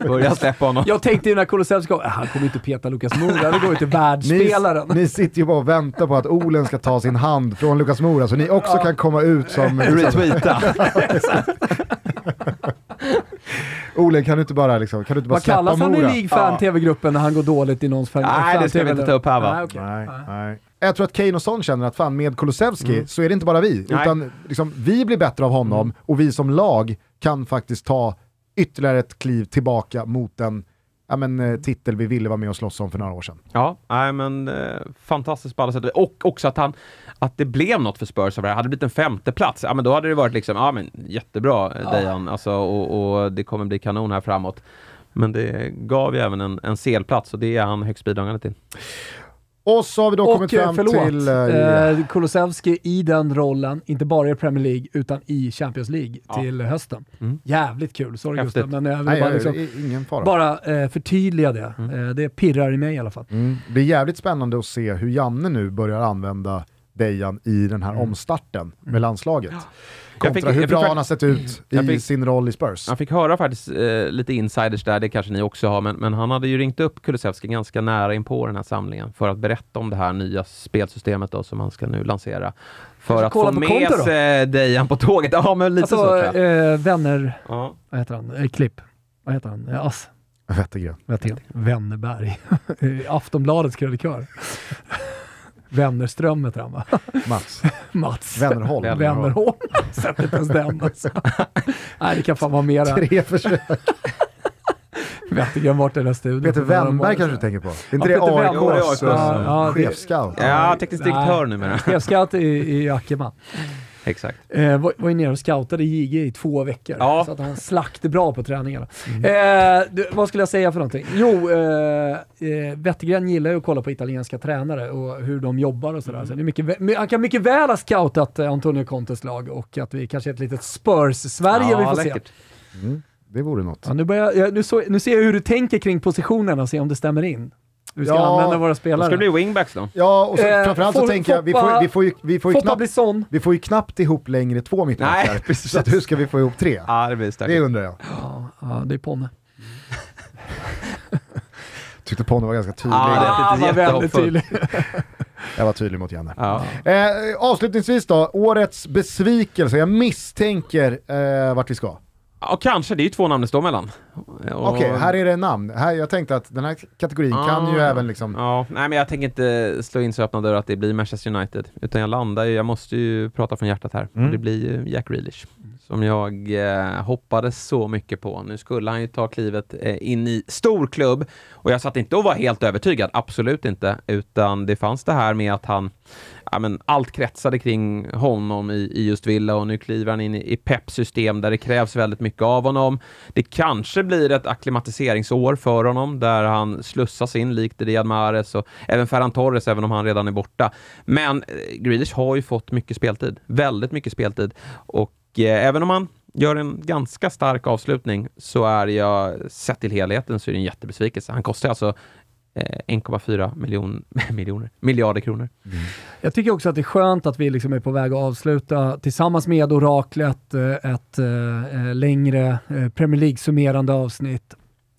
eh, börja släppa honom. Jag tänkte ju när Kulusevski kom, "Ah, han kommer inte peta Lukas Moura, det går ju till Ni, världsspelaren. ni sitter ju bara och väntar på att Olen ska ta sin hand från Lukas Mora så ni också kan komma ut som... Retweeta. Olen kan du inte bara, liksom, kan du inte bara Vad släppa kallas han i Mora? League-fan-tv-gruppen när han går dåligt i någons fan Nej, det ska vi inte ta upp här, va? Nej, okej. Nej, Nej. Jag tror att Kane och Son känner att fan med Kulusevski så är det inte bara vi, Nej. utan liksom, vi blir bättre av honom och vi som lag kan faktiskt ta ytterligare ett kliv tillbaka mot den ja, men, eh, titel vi ville vara med och slåss om för några år sedan. Ja, nej, men eh, fantastiskt på alla sätt. Och också att, han, att det blev något för Spurs av det här. Hade det blivit en femte plats, ja men då hade det varit liksom, ja men jättebra eh, Dejan, alltså, och, och det kommer bli kanon här framåt. Men det gav ju även en, en selplats och det är han högst bidragande till. Och så har vi då kommit Och eh, fram förlåt, till... eh, eh, Kulusevski i den rollen, inte bara i Premier League, utan i Champions League Ja. till hösten. Mm. Jävligt kul, sorry Häftigt. Gustav, men jag vill nej, bara, liksom, ingen fara. bara eh, förtydliga det. Eh, det pirrar i mig i alla fall. Mm. Det är jävligt spännande att se hur Janne nu börjar använda Dejan i den här omstarten med landslaget. Kontra Mm. Jag fick- hur jag fick bra han har sett ut i fick- sin roll i Spurs. Jag fick höra faktiskt eh, lite insiders där, det kanske ni också har, men, men han hade ju ringt upp Kulusevski ganska nära in på den här samlingen för att berätta om det här nya spelsystemet då, som han ska nu lansera. För att kolla få på med sig Dejan på tåget. Ja, men lite så Alltså, tror jag. eh, vänner, Ja. vad heter han, eh, klipp. vad heter han? Eh, Ass. Wettergren. Wettergren. Wennerberg. Aftonbladets krönikör. Wennerström heter han va? Mats. Mats. Wennerholm. Wennerholm. Sätter inte ens den alltså. Nej, det kan fan vara mera. Tre försök. Wettergren varit i den här studion. Peter Wennberg kanske du tänker på? Är inte Ja, det AIKs Ja, ja, chefscout? Ja, teknisk direktör numera. Chefscout i, i Ackerman. Exakt. Eh, var, var ju nere och scoutade JG i två veckor. Ja. Så att han slaktade bra på träningarna. Eh, du, vad skulle jag säga för någonting? Jo, eh, eh, Wettergren gillar ju att kolla på italienska tränare och hur de jobbar och sådär. Så det är mycket, han kan mycket väl ha scoutat Antonio Contes lag och att vi kanske är ett litet Spurs-Sverige vi får se. läckert. Mm, det vore något. Ja, nu, börjar, jag, nu, så, nu ser jag hur du tänker kring positionerna och se om det stämmer in. Vi ska Ja, använda våra Då spelare. ska det bli wingbacks då. Ja, och så, Eh, framförallt så tänker jag, vi får, vi får ju, vi får ju knappt, vi får ju knappt ihop längre två mittbackar. Så att hur ska vi få ihop tre? Ja, det blir Det undrar jag. Ja, ja, det är Ponne. Tyckte Ponne var ganska tydlig. Ja, det- var väldigt tydlig. Jag var tydlig mot Janne. Ja. Eh, avslutningsvis då, årets besvikelse. Jag misstänker eh, vart vi ska. Ja, kanske. Det är ju två namn det står mellan. Och- Okej, här är det namn. Här, jag tänkte att den här kategorin kan ju Ah. även liksom... Ja, nej men jag tänker inte slå in så öppna dörrar att det blir Manchester United. Utan jag landar ju, jag måste ju prata från hjärtat här. Mm. Det blir ju Jack Grealish. Som jag eh, hoppades så mycket på. Nu skulle han ju ta klivet eh, in i stor klubb. Och jag satt inte och var helt övertygad, absolut inte. Utan det fanns det här med att han, ja men allt kretsade kring honom i, i just Villa och nu kliver han in i, i Peps system där det krävs väldigt mycket av honom. Det kanske blir ett akklimatiseringsår för honom där han slussas in likt Riyad Mahrez och även Ferran Torres, även om han redan är borta. Men eh, Grealish har ju fått mycket speltid, väldigt mycket speltid och eh, även om han gör en ganska stark avslutning så är jag, sett till helheten, så är det en jättebesvikelse. Han kostar alltså eh, 1,4 miljon, miljoner, miljarder kronor. Mm. Jag tycker också att det är skönt att vi liksom är på väg att avsluta tillsammans med Oraklet eh, ett, ett ett längre Premier League-summerande avsnitt.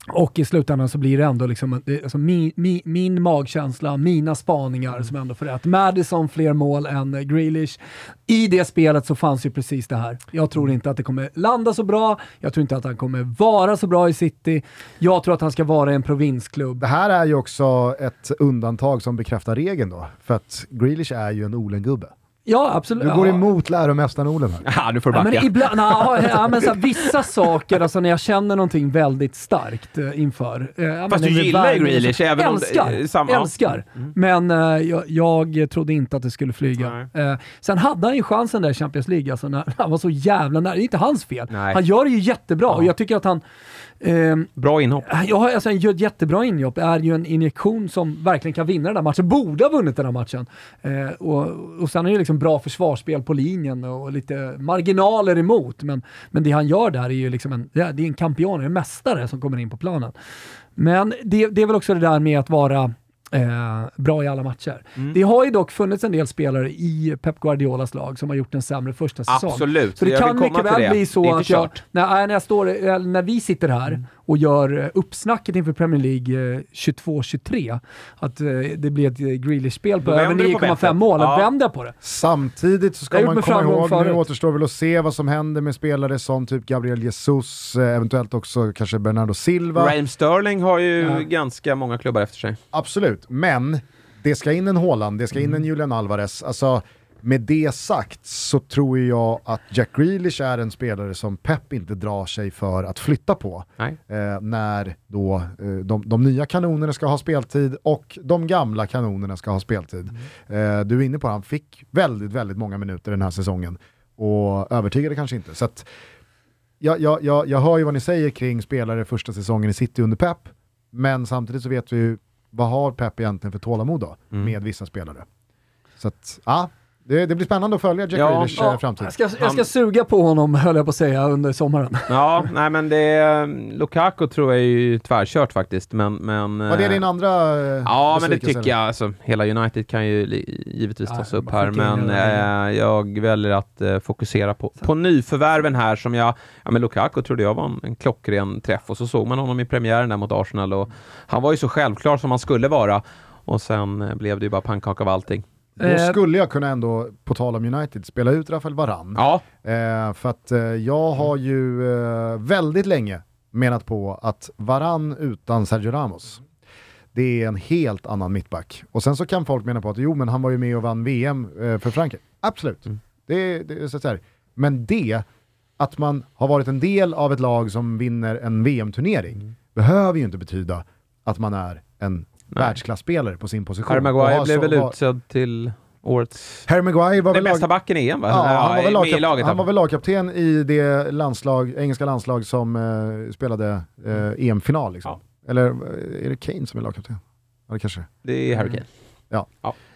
Och i slutändan så blir det ändå liksom, alltså min, min, min magkänsla, mina spaningar som ändå får rätt. Madison fler mål än eh, Grealish. I det spelet så fanns ju precis det här. Jag tror inte att det kommer landa så bra. Jag tror inte att han kommer vara så bra i City. Jag tror att han ska vara i en provinsklubb. Det här är ju också ett undantag som bekräftar regeln då. För att Grealish är ju en Olen-gubbe. Ja, absolut. Du går Ja. emot läromästaren Olen här. Ja, du får Ja, backa. men ibland, na, ja, men så här, vissa saker, alltså när jag känner någonting väldigt starkt eh, inför. Eh, ja, Fast men du gillar ju Grealish, även om det- älskar, eh, samma- Mm. Älskar, men eh, jag, jag trodde inte att det skulle flyga. Eh, sen hade han ju chansen där i Champions League, alltså, när han var så jävla nära. Det är inte hans fel. Nej. Han gör det ju jättebra och jag tycker att han ehm, Bra inhopp. jag har, alltså, ett jättebra inhopp, är ju en injektion som verkligen kan vinna den här matchen. Borde ha vunnit den här matchen. Eh, och, och sen är det liksom bra försvarsspel på linjen och lite marginaler emot. Men, men det han gör där är ju liksom en, det det är en kampion, en mästare som kommer in på planen. Men det, det är väl också det där med att vara Eh, bra i alla matcher. Mm. Det har ju dock funnits en del spelare i Pep Guardiolas lag som har gjort en sämre första säsong. Absolut. Så det Jag kan mycket väl bli så att jag, när, när, jag står, eller när vi sitter här och gör eh, uppsnacket inför Premier League eh, 22-23, att eh, det blir ett eh, Grealish-spel på över vänder du på 9,5 bettet. mål. Då Ja. vänder jag på det. Samtidigt så ska man komma ihåg, nu förut. återstår väl att se vad som händer med spelare som typ Gabriel Jesus, eh, eventuellt också kanske Bernardo Silva. Raheem Sterling har ju Ja. ganska många klubbar efter sig. Absolut, men det ska in en Haaland, det ska in en Julian Alvarez. Alltså, med det sagt så tror jag att Jack Grealish är en spelare som Pep inte drar sig för att flytta på. Eh, när då eh, de, de nya kanonerna ska ha speltid och de gamla kanonerna ska ha speltid. Eh, du är inne på att han fick väldigt, väldigt många minuter den här säsongen och övertygade kanske inte. Så att, jag, jag, jag, jag hör ju vad ni säger kring spelare första säsongen i City under Pep, men samtidigt så vet vi ju vad har Pep egentligen för tålamod då Mm. med vissa spelare. Så att, ja, det, det blir spännande att följa Jack Ja, Grealish Ja, eh, framtid. jag, ska, jag ska suga på honom, höll jag på att säga, under sommaren. Ja, nej men det... Lukaku tror jag är ju tvärkört faktiskt, men... men Var det eh, din andra eh, Ja, men det tycker jag. Alltså, hela United kan ju givetvis Ja, tas upp här, men eh, jag väljer att eh, fokusera på, på nyförvärven här som jag... Ja, men Lukaku trodde jag var en, en klockren träff och så såg man honom i premiären där mot Arsenal och han var ju så självklar som han skulle vara och sen blev det ju bara pannkaka av allting. Då Eh, skulle jag kunna ändå, på tal om United, spela ut Rafael Varan. Ja, Eh, för att eh, jag har ju eh, väldigt länge menat på att Varann utan Sergio Ramos, det är en helt annan mittback. Och sen så kan folk mena på att jo men han var ju med och vann VM eh, för Frankrike. Absolut. Mm. Det, det, så att säga. Men det, att man har varit en del av ett lag som vinner en VM-turnering, Mm. behöver ju inte betyda att man är en världsklasspelare på sin position. Harry Maguire har blev väl har- utsedd till årets... Harry Maguire var Den väl bästa lag... backen i EM va? Ja, han, var väl med i lagkap... laget. han var väl lagkapten i det landslag, engelska landslag som eh, spelade eh, EM-final. Liksom. Eller eh, är det Kane som är lagkapten? Ja, det kanske Det är Harry Kane.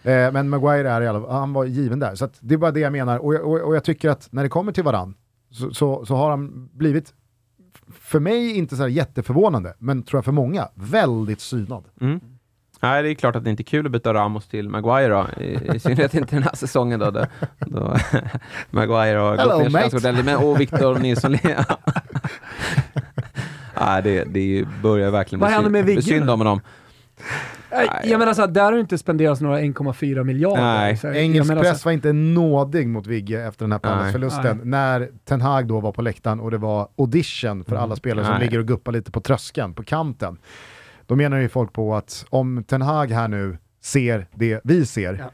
Eh, men Maguire är i alla han var given där. Så det är bara det jag menar. Och jag, och, och jag tycker att när det kommer till varann så, så, så har han blivit, för mig inte så här jätteförvånande, men tror jag för många, väldigt synad. Mm. Nej, det är klart att det inte är kul att byta Ramos till Maguire då. I, i synnerhet inte den här säsongen då. då, då Maguire har Hello, gått ner sig. Men- Och Victor Nilsson Nej, det, det börjar verkligen Vad bli med synd om honom. Jag menar så här, där har det inte spenderats några 1,4 miljarder. Nej. Så Engelsk press var inte nådig mot Vigge efter den här Nej. Pallas-förlusten. När Ten Hag då var på läktaren och det var audition för alla spelare som Nej. ligger och guppar lite på tröskeln, på kanten. Då menar ju folk på att om Ten Hag här nu ser det vi ser Ja.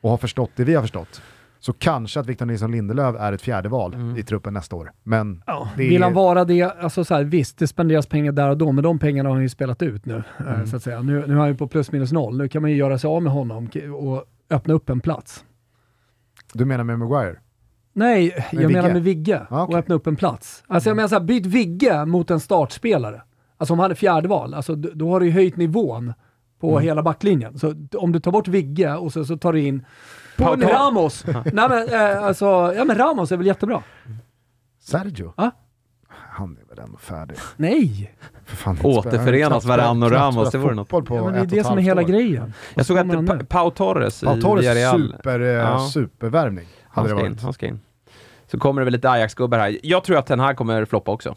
och har förstått det vi har förstått, så kanske att Victor Nilsson Lindelöf är ett fjärde val i truppen nästa år. Men Ja, det Vill är- han vara det, alltså så här, visst det spenderas pengar där och då, men de pengarna har han ju spelat ut nu. eh, Mm. Så att säga. Nu, nu är han ju på plus minus noll. Nu kan man ju göra sig av med honom och öppna upp en plats. du menar med Maguire? Nej, jag Vigge? menar med Vigge Ah, okej. och öppna upp en plats. Alltså jag menar så här, byt Vigge mot en startspelare. Alltså om han är fjärde val, alltså, då har du ju höjt nivån på Mm. hela backlinjen. Så om du tar bort Vigge och så, så tar du in Pau Torres. Ramos. Nej men eh, alltså, ja men Ramos är väl jättebra? Sergio? Ja. Han är väl ändå färdig. Nej! För fan, Återförenas Varann och Ramos, det vore något. På Ja, men det är det som är hela år. grejen. Jag såg att Pa-? Pau Torres i Pau Torres Villarreal... super, eh, Ja. supervärvning. Han ska, in, han ska in. Så kommer det väl lite Ajax-gubbar här. Jag tror att den här kommer floppa också.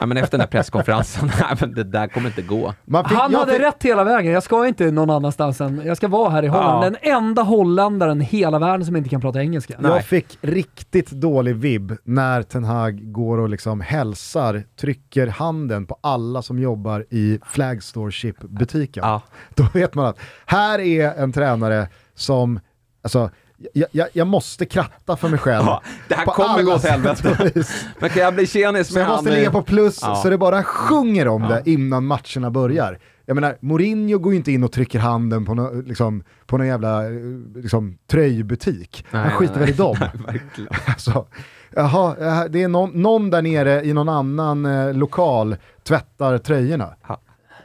Ja, men efter den här presskonferensen, nej, men det där kommer inte gå. Man fick- Han hade fick- rätt hela vägen. Jag ska inte någon annanstans än... Jag ska vara här i Holland. Ja. Den enda holländaren i hela världen som inte kan prata engelska. Nej. Jag fick riktigt dålig vibb när Ten Hag går och liksom hälsar, trycker handen på alla som jobbar i Flagstore-chip-butiken. Ja. Då vet man att här är en tränare som, alltså, jag, jag, jag måste kratta för mig själv. Ja, det här på kommer gå åt helvete. Men kan jag bli tjenis Så med jag han måste ligga på plus Ja. så det bara sjunger om det innan matcherna börjar. Jag menar, Mourinho går ju inte in och trycker handen på, nå liksom, på någon jävla eh, liksom, tröjbutik. Nej, Han skiter nej, väl i dem. nej, verkligen. Alltså, jaha, eh, det är någon, någon där nere i någon annan eh, lokal tvättar tröjorna. Ja.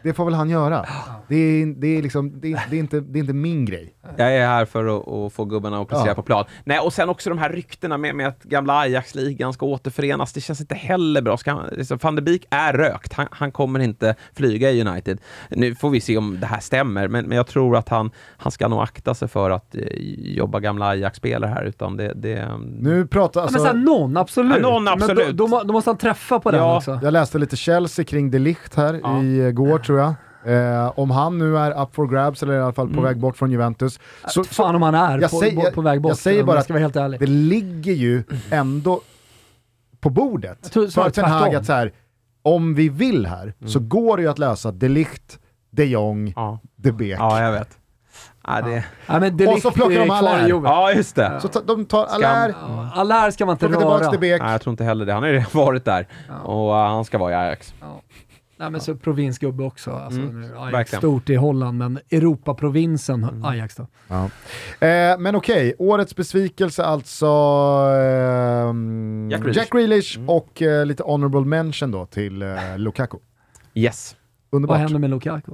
Det får väl han göra. Det är, det är, liksom, det är, det är, inte, det är inte min grej. Jag är här för att, att få gubbarna att prestera Ja. på plan. Nej, och sen också de här ryktena med, med att gamla Ajax-ligan ska återförenas. Det känns inte heller bra. Ska han, liksom, Van de Beek är rökt. Han, han kommer inte flyga i United. Nu får vi se om det här stämmer, men, men jag tror att han, han ska nog akta sig för att eh, jobba gamla Ajax-spelare här, utan det... det Nu pratar Ja, alltså, men såhär, någon, absolut. Ja, någon, Men absolut. då, då, må- då måste han träffa på den Ja. också. jag läste lite Chelsea kring De Ligt här Ja. i går tror jag. Eh, om han nu är up for grabs eller i alla fall på Mm. väg bort från Juventus. Så, så Fan om han är jag på, säger- på, på väg bort. jag säger bara jag ska vara helt ärlig. det ligger ju ändå på bordet för Ten Hag att så här, om vi vill här så går det ju att lösa De Ligt, De Jong, ja. De Beek. ja, jag vet. Ja, det, Ja, men De Och så plockar de Allaire. ja just det. Så ta, de tar Allaire, Ja, Allaire ska man inte röra. Nej, jag tror inte heller det. Han har ju redan varit där. Och uh, han ska vara i Ajax. Ja. Nej men så provinsgubbe också. Alltså, Mm, Ajax stort i Holland, men Europaprovinsen Mm. Ajax då. Ja. Eh, men okej, årets besvikelse alltså ehm, Jack Grealish. Jack Grealish Mm. och eh, lite honorable mention då till eh, Lukaku. Yes. Underbart. Vad händer med Lukaku?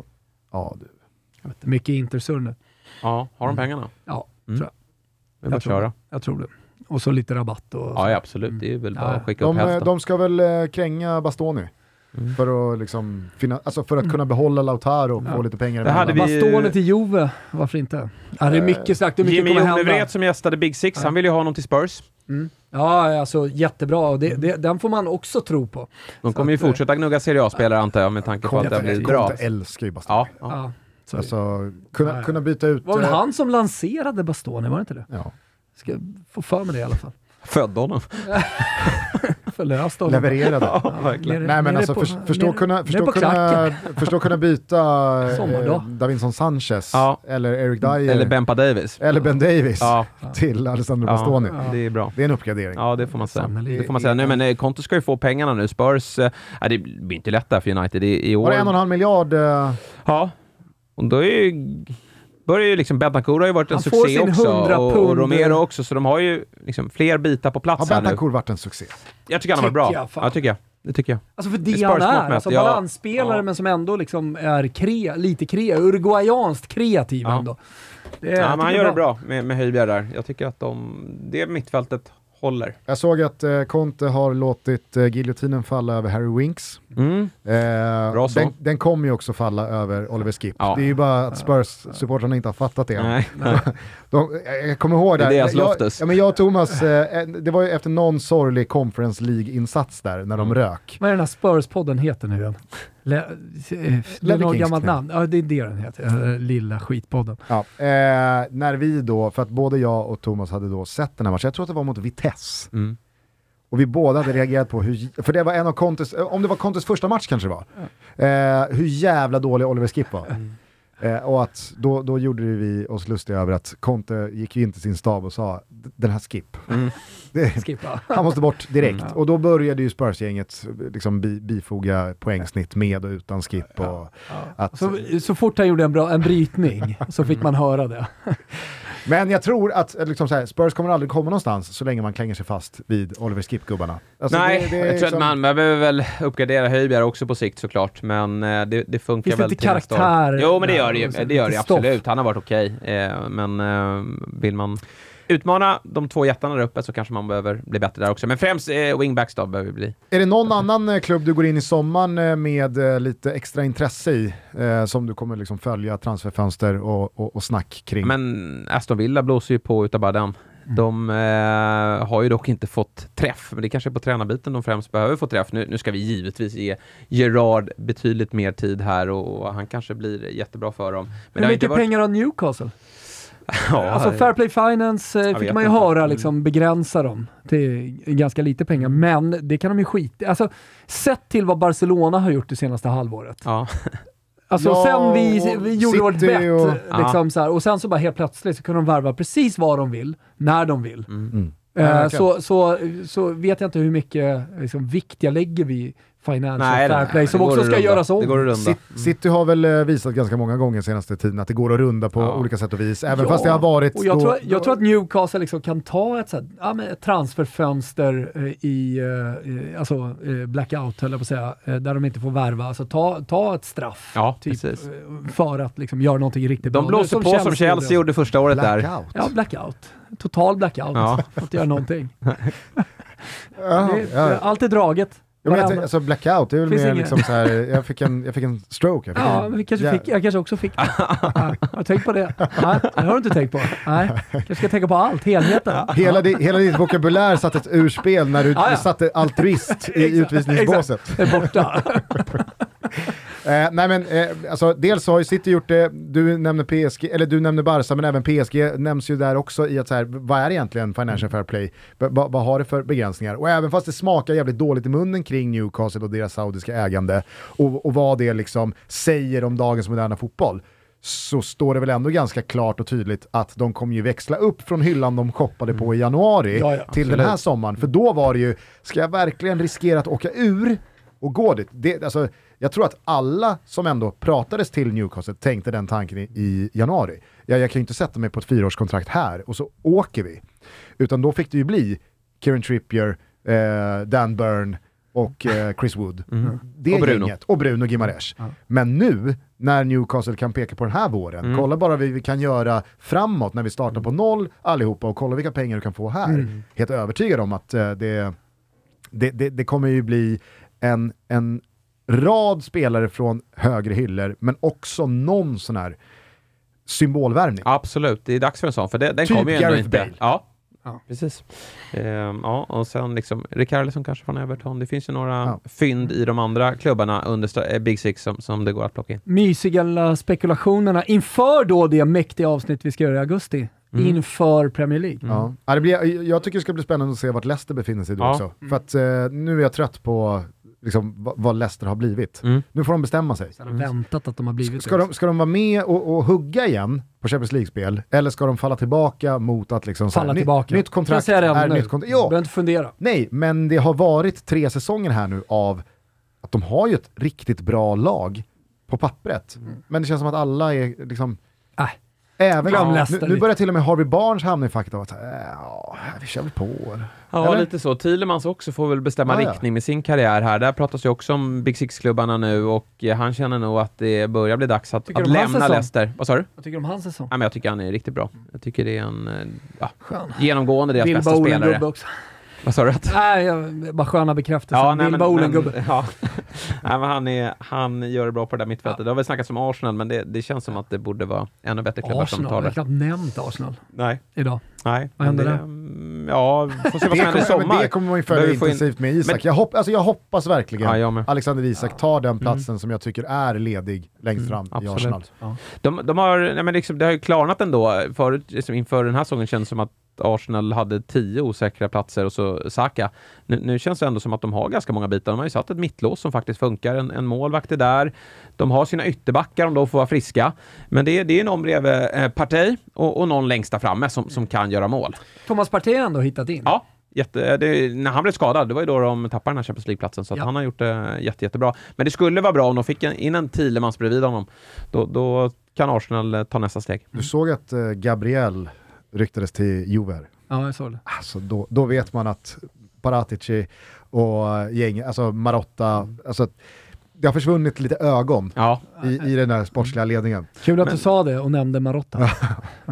Ja, du. Mycket Intersurr nu. Ja, har de pengarna? Ja, Mm. tror jag. Det är bara att tror köra. det. Jag tror det. Och så lite rabatt och Ja, ja, absolut. Det är väl bara Ja. att skicka upp De, eh, hälften. de ska väl eh, kränga Bastoni. Mm. För att, liksom, finna, alltså för att kunna behålla Lautaro och Ja. få lite pengar Det hade vi- Bastone till Juve, varför inte? Ja, det är mycket sagt, det är mycket Jimmy kommer hända. Jonevret som gästade Big Six, han vill ju ha honom till Spurs. Mm. Ja, alltså jättebra. Och det, det, den får man också tro på. De Så kommer ju att, eh, fortsätta gnugga Serie A-spelare antar jag med tanke på att det blivit bra. Conte älskar ju Bastoni. Ja, ja. Ja, så Alltså, kunna, Ja. kunna byta ut... Det var väl eh, han som lanserade Bastone, var det inte det? Ja. Ska få för mig det i alla fall. Födde honom. Förlöst honom. levererade. Ja, verkligen. Nej men alltså på- för, förstå, kunna, förstå, kunna, förstå kunna byta eh. Davinson Sanchez Ja. eller Eric Dyer Eller Bempa Davis. eller Ben Davis Ja, till Alessandro ja, Bastoni. det är bra. Det är en uppgradering. Ja, det får man säga. Sannerligen. Det får man säga. Nu, men eh, Conte ska ju få pengarna nu. Spurs, ja, det blir inte lätt där för United i, i år. Var det en och en halv miljard? eh, Ja, och då är ju, börjar ju liksom Bentancur har ju varit en Han får succé sin också 100 och, och Romero också, så de har ju liksom fler bitar på Har plats här nu. Bentancur varit en succé? Jag tycker han har varit bra. Jag, fan. ja, tycker jag. Det tycker jag. Alltså för det han är, alltså ja. balansspelare Ja. men som ändå liksom är kre, lite kre, uruguayanskt kreativ Ja. ändå. Det, Ja, men han gör det bra med, med Höjbjerg där. Jag tycker att de, det mittfältet håller. Jag såg att eh, Conte har låtit eh, giljotinen falla över Harry Winks. Mm. Eh, Bra så. den, den kommer ju också falla över Oliver Skip. Ja. Det är ju bara att Spurs-supportrarna inte har fattat det än. Nej. De, jag- kommer ihåg Det är där, deras jag, ja, men jag och Thomas, eh, det var ju efter någon sorglig Conference League-insats där när de Mm. rök. Vad är den här Spurs-podden heter nu igen? Le, eh, det är något gammalt namn. Ja, det är det den heter. Eh, Lilla skitpodden. Ja, eh, när vi då, för att både jag och Thomas hade då sett den här matchen, jag tror att det var mot Vitesse, Mm. och vi båda hade reagerat på hur, för det var en av Contes, eh, om det var Contes första match kanske det var, eh, hur jävla dålig Oliver Skip var. Eh, och att då, då gjorde vi oss lustiga över att Conte gick ju in till sin stab och sa den här Skip, Mm. det, han måste bort direkt. Mm. Och då började ju Spurs-gänget liksom bi, bifoga poängsnitt med och utan Skip. Och att, Så, så fort han gjorde en, bra, en brytning så fick man höra det. Men jag tror att liksom så här, Spurs kommer aldrig komma någonstans så länge man klänger sig fast vid Oliver Skip-gubbarna. Alltså, Nej, det- det är jag tror att liksom- man, man behöver väl uppgradera Höjbjerg också på sikt såklart, men eh, det, det funkar Finns det väl inte nästa år. karaktär Jo, men det gör det ju. Det gör det absolut. Han har varit okej, eh, men eh, vill man utmana de två jättarna där uppe så kanske man behöver bli bättre där också. Men främst eh, wingbacks då behöver vi bli. Är det någon annan eh, klubb du går in i sommaren eh, med eh, lite extra intresse i, eh, som du kommer liksom följa transferfönster och, och, och snack kring? Men Aston Villa blåser ju på utav bara den. De eh, har ju dock inte fått träff, men det kanske är på tränarbiten de främst behöver få träff. Nu, nu ska vi givetvis ge Gerard betydligt mer tid här och, och han kanske blir jättebra för dem. Men Hur mycket varit- pengar har Newcastle? Ja, Alltså Fair Play Finance eh, fick man ju inte. höra Mm. liksom begränsa dem till ganska lite pengar, men det kan de ju skita Alltså, sett till vad Barcelona har gjort det senaste halvåret. ja. Alltså Ja, sen vi, vi gjorde vårt bett, och- liksom så här, och sen så bara helt plötsligt så kunde de värva precis vad de vill, när de vill. Mm. Eh, Ja, så, så, så vet jag inte hur mycket liksom, vikt jag lägger vid financial Nej, fair play, som också att ska runda. göras om. Det går att runda. City, City har väl eh, visat ganska många gånger senaste tiden att det går att runda på Ja. olika sätt och vis, även Ja, fast det har varit... Och jag, då- tror, jag tror att Newcastle liksom kan ta ett, så här, ja, men ett transferfönster eh, i eh, alltså, eh, blackout, höll jag på att säga, eh, där de inte får värva. Alltså ta, ta ett straff Ja, typ, precis. eh, för att liksom, göra någonting riktigt bra. De blåser på som Chelsea gjorde första året där. Blackout. Ja, blackout. Total blackout. Ja. Inte göra någonting. Ja, Det, ja. Allt är draget. Men jag tänkte, alltså blackout, det är väl Finns mer ingen- liksom så här, jag fick en, jag fick en stroke. Jag fick Ja, en, kanske jä- fick, jag kanske också fick det. Ja, har tänkt på det? Nej, det har du inte tänkt på. Nej, kanske ska tänka på allt, helheten. Hela, di, hela ditt vokabulär satte ett urspel när du Ja, ja. satte altruist i utvisningsbåset. Är borta. Eh, nej men, eh, alltså, dels har ju City gjort det, du nämner PSG, eller du nämner Barca, men även PSG nämns ju där också i att så här, vad är egentligen financial fair play? V- vad- vad har det för begränsningar? Och även fast det smakar jävligt dåligt i munnen kring Newcastle och deras saudiska ägande och, och vad det liksom säger om dagens moderna fotboll, så står det väl ändå ganska klart och tydligt att de kommer ju växla upp från hyllan de shoppade på i januari Ja, ja, till den här sommaren. För då var det ju, ska jag verkligen riskera att åka ur och gå dit? Det, alltså, jag tror att alla som ändå pratades till Newcastle tänkte den tanken i, i januari. Ja, jag kan ju inte sätta mig på ett fyraårskontrakt här och så åker vi. Utan då fick det ju bli Kieran Trippier, eh, Dan Byrne och eh, Chris Wood. Det Och Bruno. gänget. Och Bruno Gimares. Men nu, när Newcastle kan peka på den här våren, kolla bara vad vi kan göra framåt när vi startar på noll allihopa och kolla vilka pengar du kan få här. Helt övertygad om att eh, det, det, det, det kommer ju bli en, en rad spelare från högre hyllor, men också någon sån här symbolvärvning. Absolut, det är dags för en sån, för det, den Typ kommer ju ändå inte. Bale. Ja, Ja. precis. Ehm, ja, och sen liksom Rickarlison kanske från Everton. Det finns ju några Ja. fynd i de andra klubbarna under eh, Big Six som, som det går att plocka in. Mysiga spekulationerna inför då det mäktiga avsnitt vi ska göra i augusti. Mm. inför Premier League. Ja. Ja, det blir, jag tycker det ska bli spännande att se vart Leicester befinner sig då Ja. också. För att eh, nu är jag trött på liksom, vad, Leicester har blivit. Mm. Nu får de bestämma sig. Jag hade väntat att de har blivit Ska det. de, ska de vara med och, och hugga igen på Champions League-spel, eller ska de falla tillbaka mot att liksom... så här, Falla ny- tillbaka. Nytt Jag kontrakt är nu. nytt kontrakt. Du Ja, behöver inte fundera. nej, men det har varit tre säsonger här nu av att de har ju ett riktigt bra lag på pappret. Men det känns som att alla är liksom... Äh. Även, Glöm nu, Leicester nu lite. börjar till och med Harvey Barnes hamna i facket av att ja, vi kör väl på. eller? Ja, Eller? lite så. Thielemans också får väl bestämma Ja, ja. riktning med sin karriär här. Där pratas ju också om Big Six-klubbarna nu och eh, han känner nog att det börjar bli dags att, att om lämna? Leicester. Vad sa du? Vad tycker du om hans säsong? Ja, men jag tycker han är riktigt bra. Jag tycker det är en eh, ja, genomgående deras bästa Bilbao spelare. Olen-gubbe också. Vad sa du? Att? Nej, jag, bara sköna bekräftelser. nej, Bilbao Olen-gubbe. ja. nej, men han, är, han gör det bra på det där mittfältet. Det har väl snackats om Arsenal, men det, det känns som att det borde vara ännu bättre klubbar som Arsenal, tar jag har knappt nämnt Arsenal Nej, idag. Nej. Vad händer där? mm, Ja, får se vad Det som händer i sommar. det kommer man ju följa få in- intensivt med Isak. Men- Jag, hopp, alltså jag hoppas verkligen Ja, jag. Alexander Isak tar den platsen som jag tycker är ledig längst fram i Mm. absolut. Arsenal. Ja. De, de har, nej men liksom, det har ju klarnat ändå. Förut, liksom inför den här säsongen känns det som att Arsenal hade tio osäkra platser och så Saka. Nu, nu känns det ändå som att de har ganska många bitar. De har ju satt ett mittlås som faktiskt funkar. En, en målvakt är där. De har sina ytterbackar om de får vara friska. Men det, är- det är någon bredvid eh, Partey och, och någon längst där framme som, som kan göra mål. Thomas Partey har ändå hittat in. Ja, jätte, det, när han blev skadad, det var ju då de tappade den här Champions League-platsen, så att Ja. han har gjort det jätte, jättebra. Men det skulle vara bra om de fick en, in en Thielemans bredvid honom. Då, då kan Arsenal eh, ta nästa steg. Du såg att eh, Gabriel ryktades till Juve. Ja, jag såg det. Alltså då, då vet man att Paratici och gäng, alltså Marotta, alltså det har försvunnit lite ögon Ja, i, i den här sportsliga ledningen. Kul att Men- du sa det och nämnde Marotta.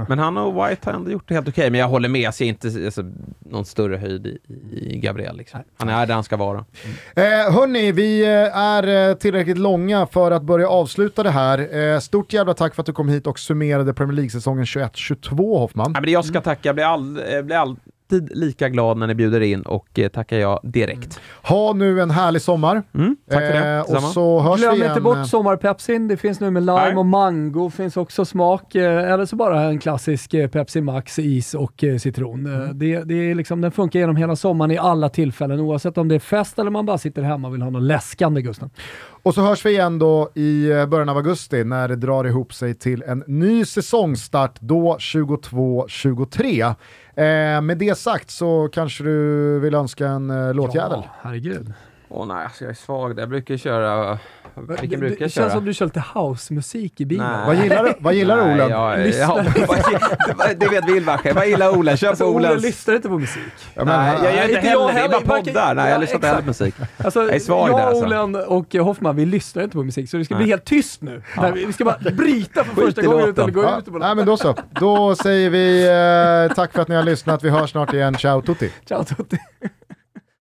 men han och White har ändå gjort det helt okej. Men jag håller med, jag ser inte alltså, någon större höjd i, i Gabriel. Liksom. Han är där han ska vara. Eh, hörni, vi eh, är eh, tillräckligt långa för att börja avsluta det här. Eh, stort jävla tack för att du kom hit och summerade Premier League-säsongen 21-22 Hoffman. Ja, men det jag ska tacka, jag blir, all, jag blir alltid lika glad när ni bjuder in och eh, tackar jag direkt. Ha nu en härlig sommar. Mm, tack för det. Eh, och så hörs Glöm vi igen. inte bort sommarpepsin. Det finns nu med lime Nej. och mango. finns också smak. eh, Eller så bara en klassisk eh, Pepsi Max, is och citron. Mm. Det, det är liksom, den funkar genom hela sommaren i alla tillfällen. Oavsett om det är fest eller man bara sitter hemma och vill ha något läskande, Gustav. Och så hörs vi igen då i början av augusti när det drar ihop sig till en ny säsongstart, då 22-23. Eh, med det sagt så kanske du vill önska en eh, låtjävel? Ja, herregud. Åh nej, alltså jag är svag där. Jag brukar köra... Vilken det, brukar det jag känns köra? som du kör lite housemusik i bilen. Nej. Vad gillar du, vad gillar Nej, Olen? jag- Lyssna. ja, det vet Wilbacher. Vad gillar Olen? Kör Alltså, på Ole Olens... lyssnar inte på musik. Ja, men, Nej, jag gör inte inte jag heller det. Det är heller. bara poddar. Nej, Ja, jag lyssnar inte heller på musik. Alltså, Jag är svag jag, där, alltså. Olen och Hoffman, vi lyssnar inte på musik, så det ska bli helt tyst nu. Nej, vi ska bara bryta för första gången utan att gå Ja, ut och nej, men då så. Då säger vi eh, tack för att ni har lyssnat. Vi hörs snart igen. Ciao tutti! Ciao tutti.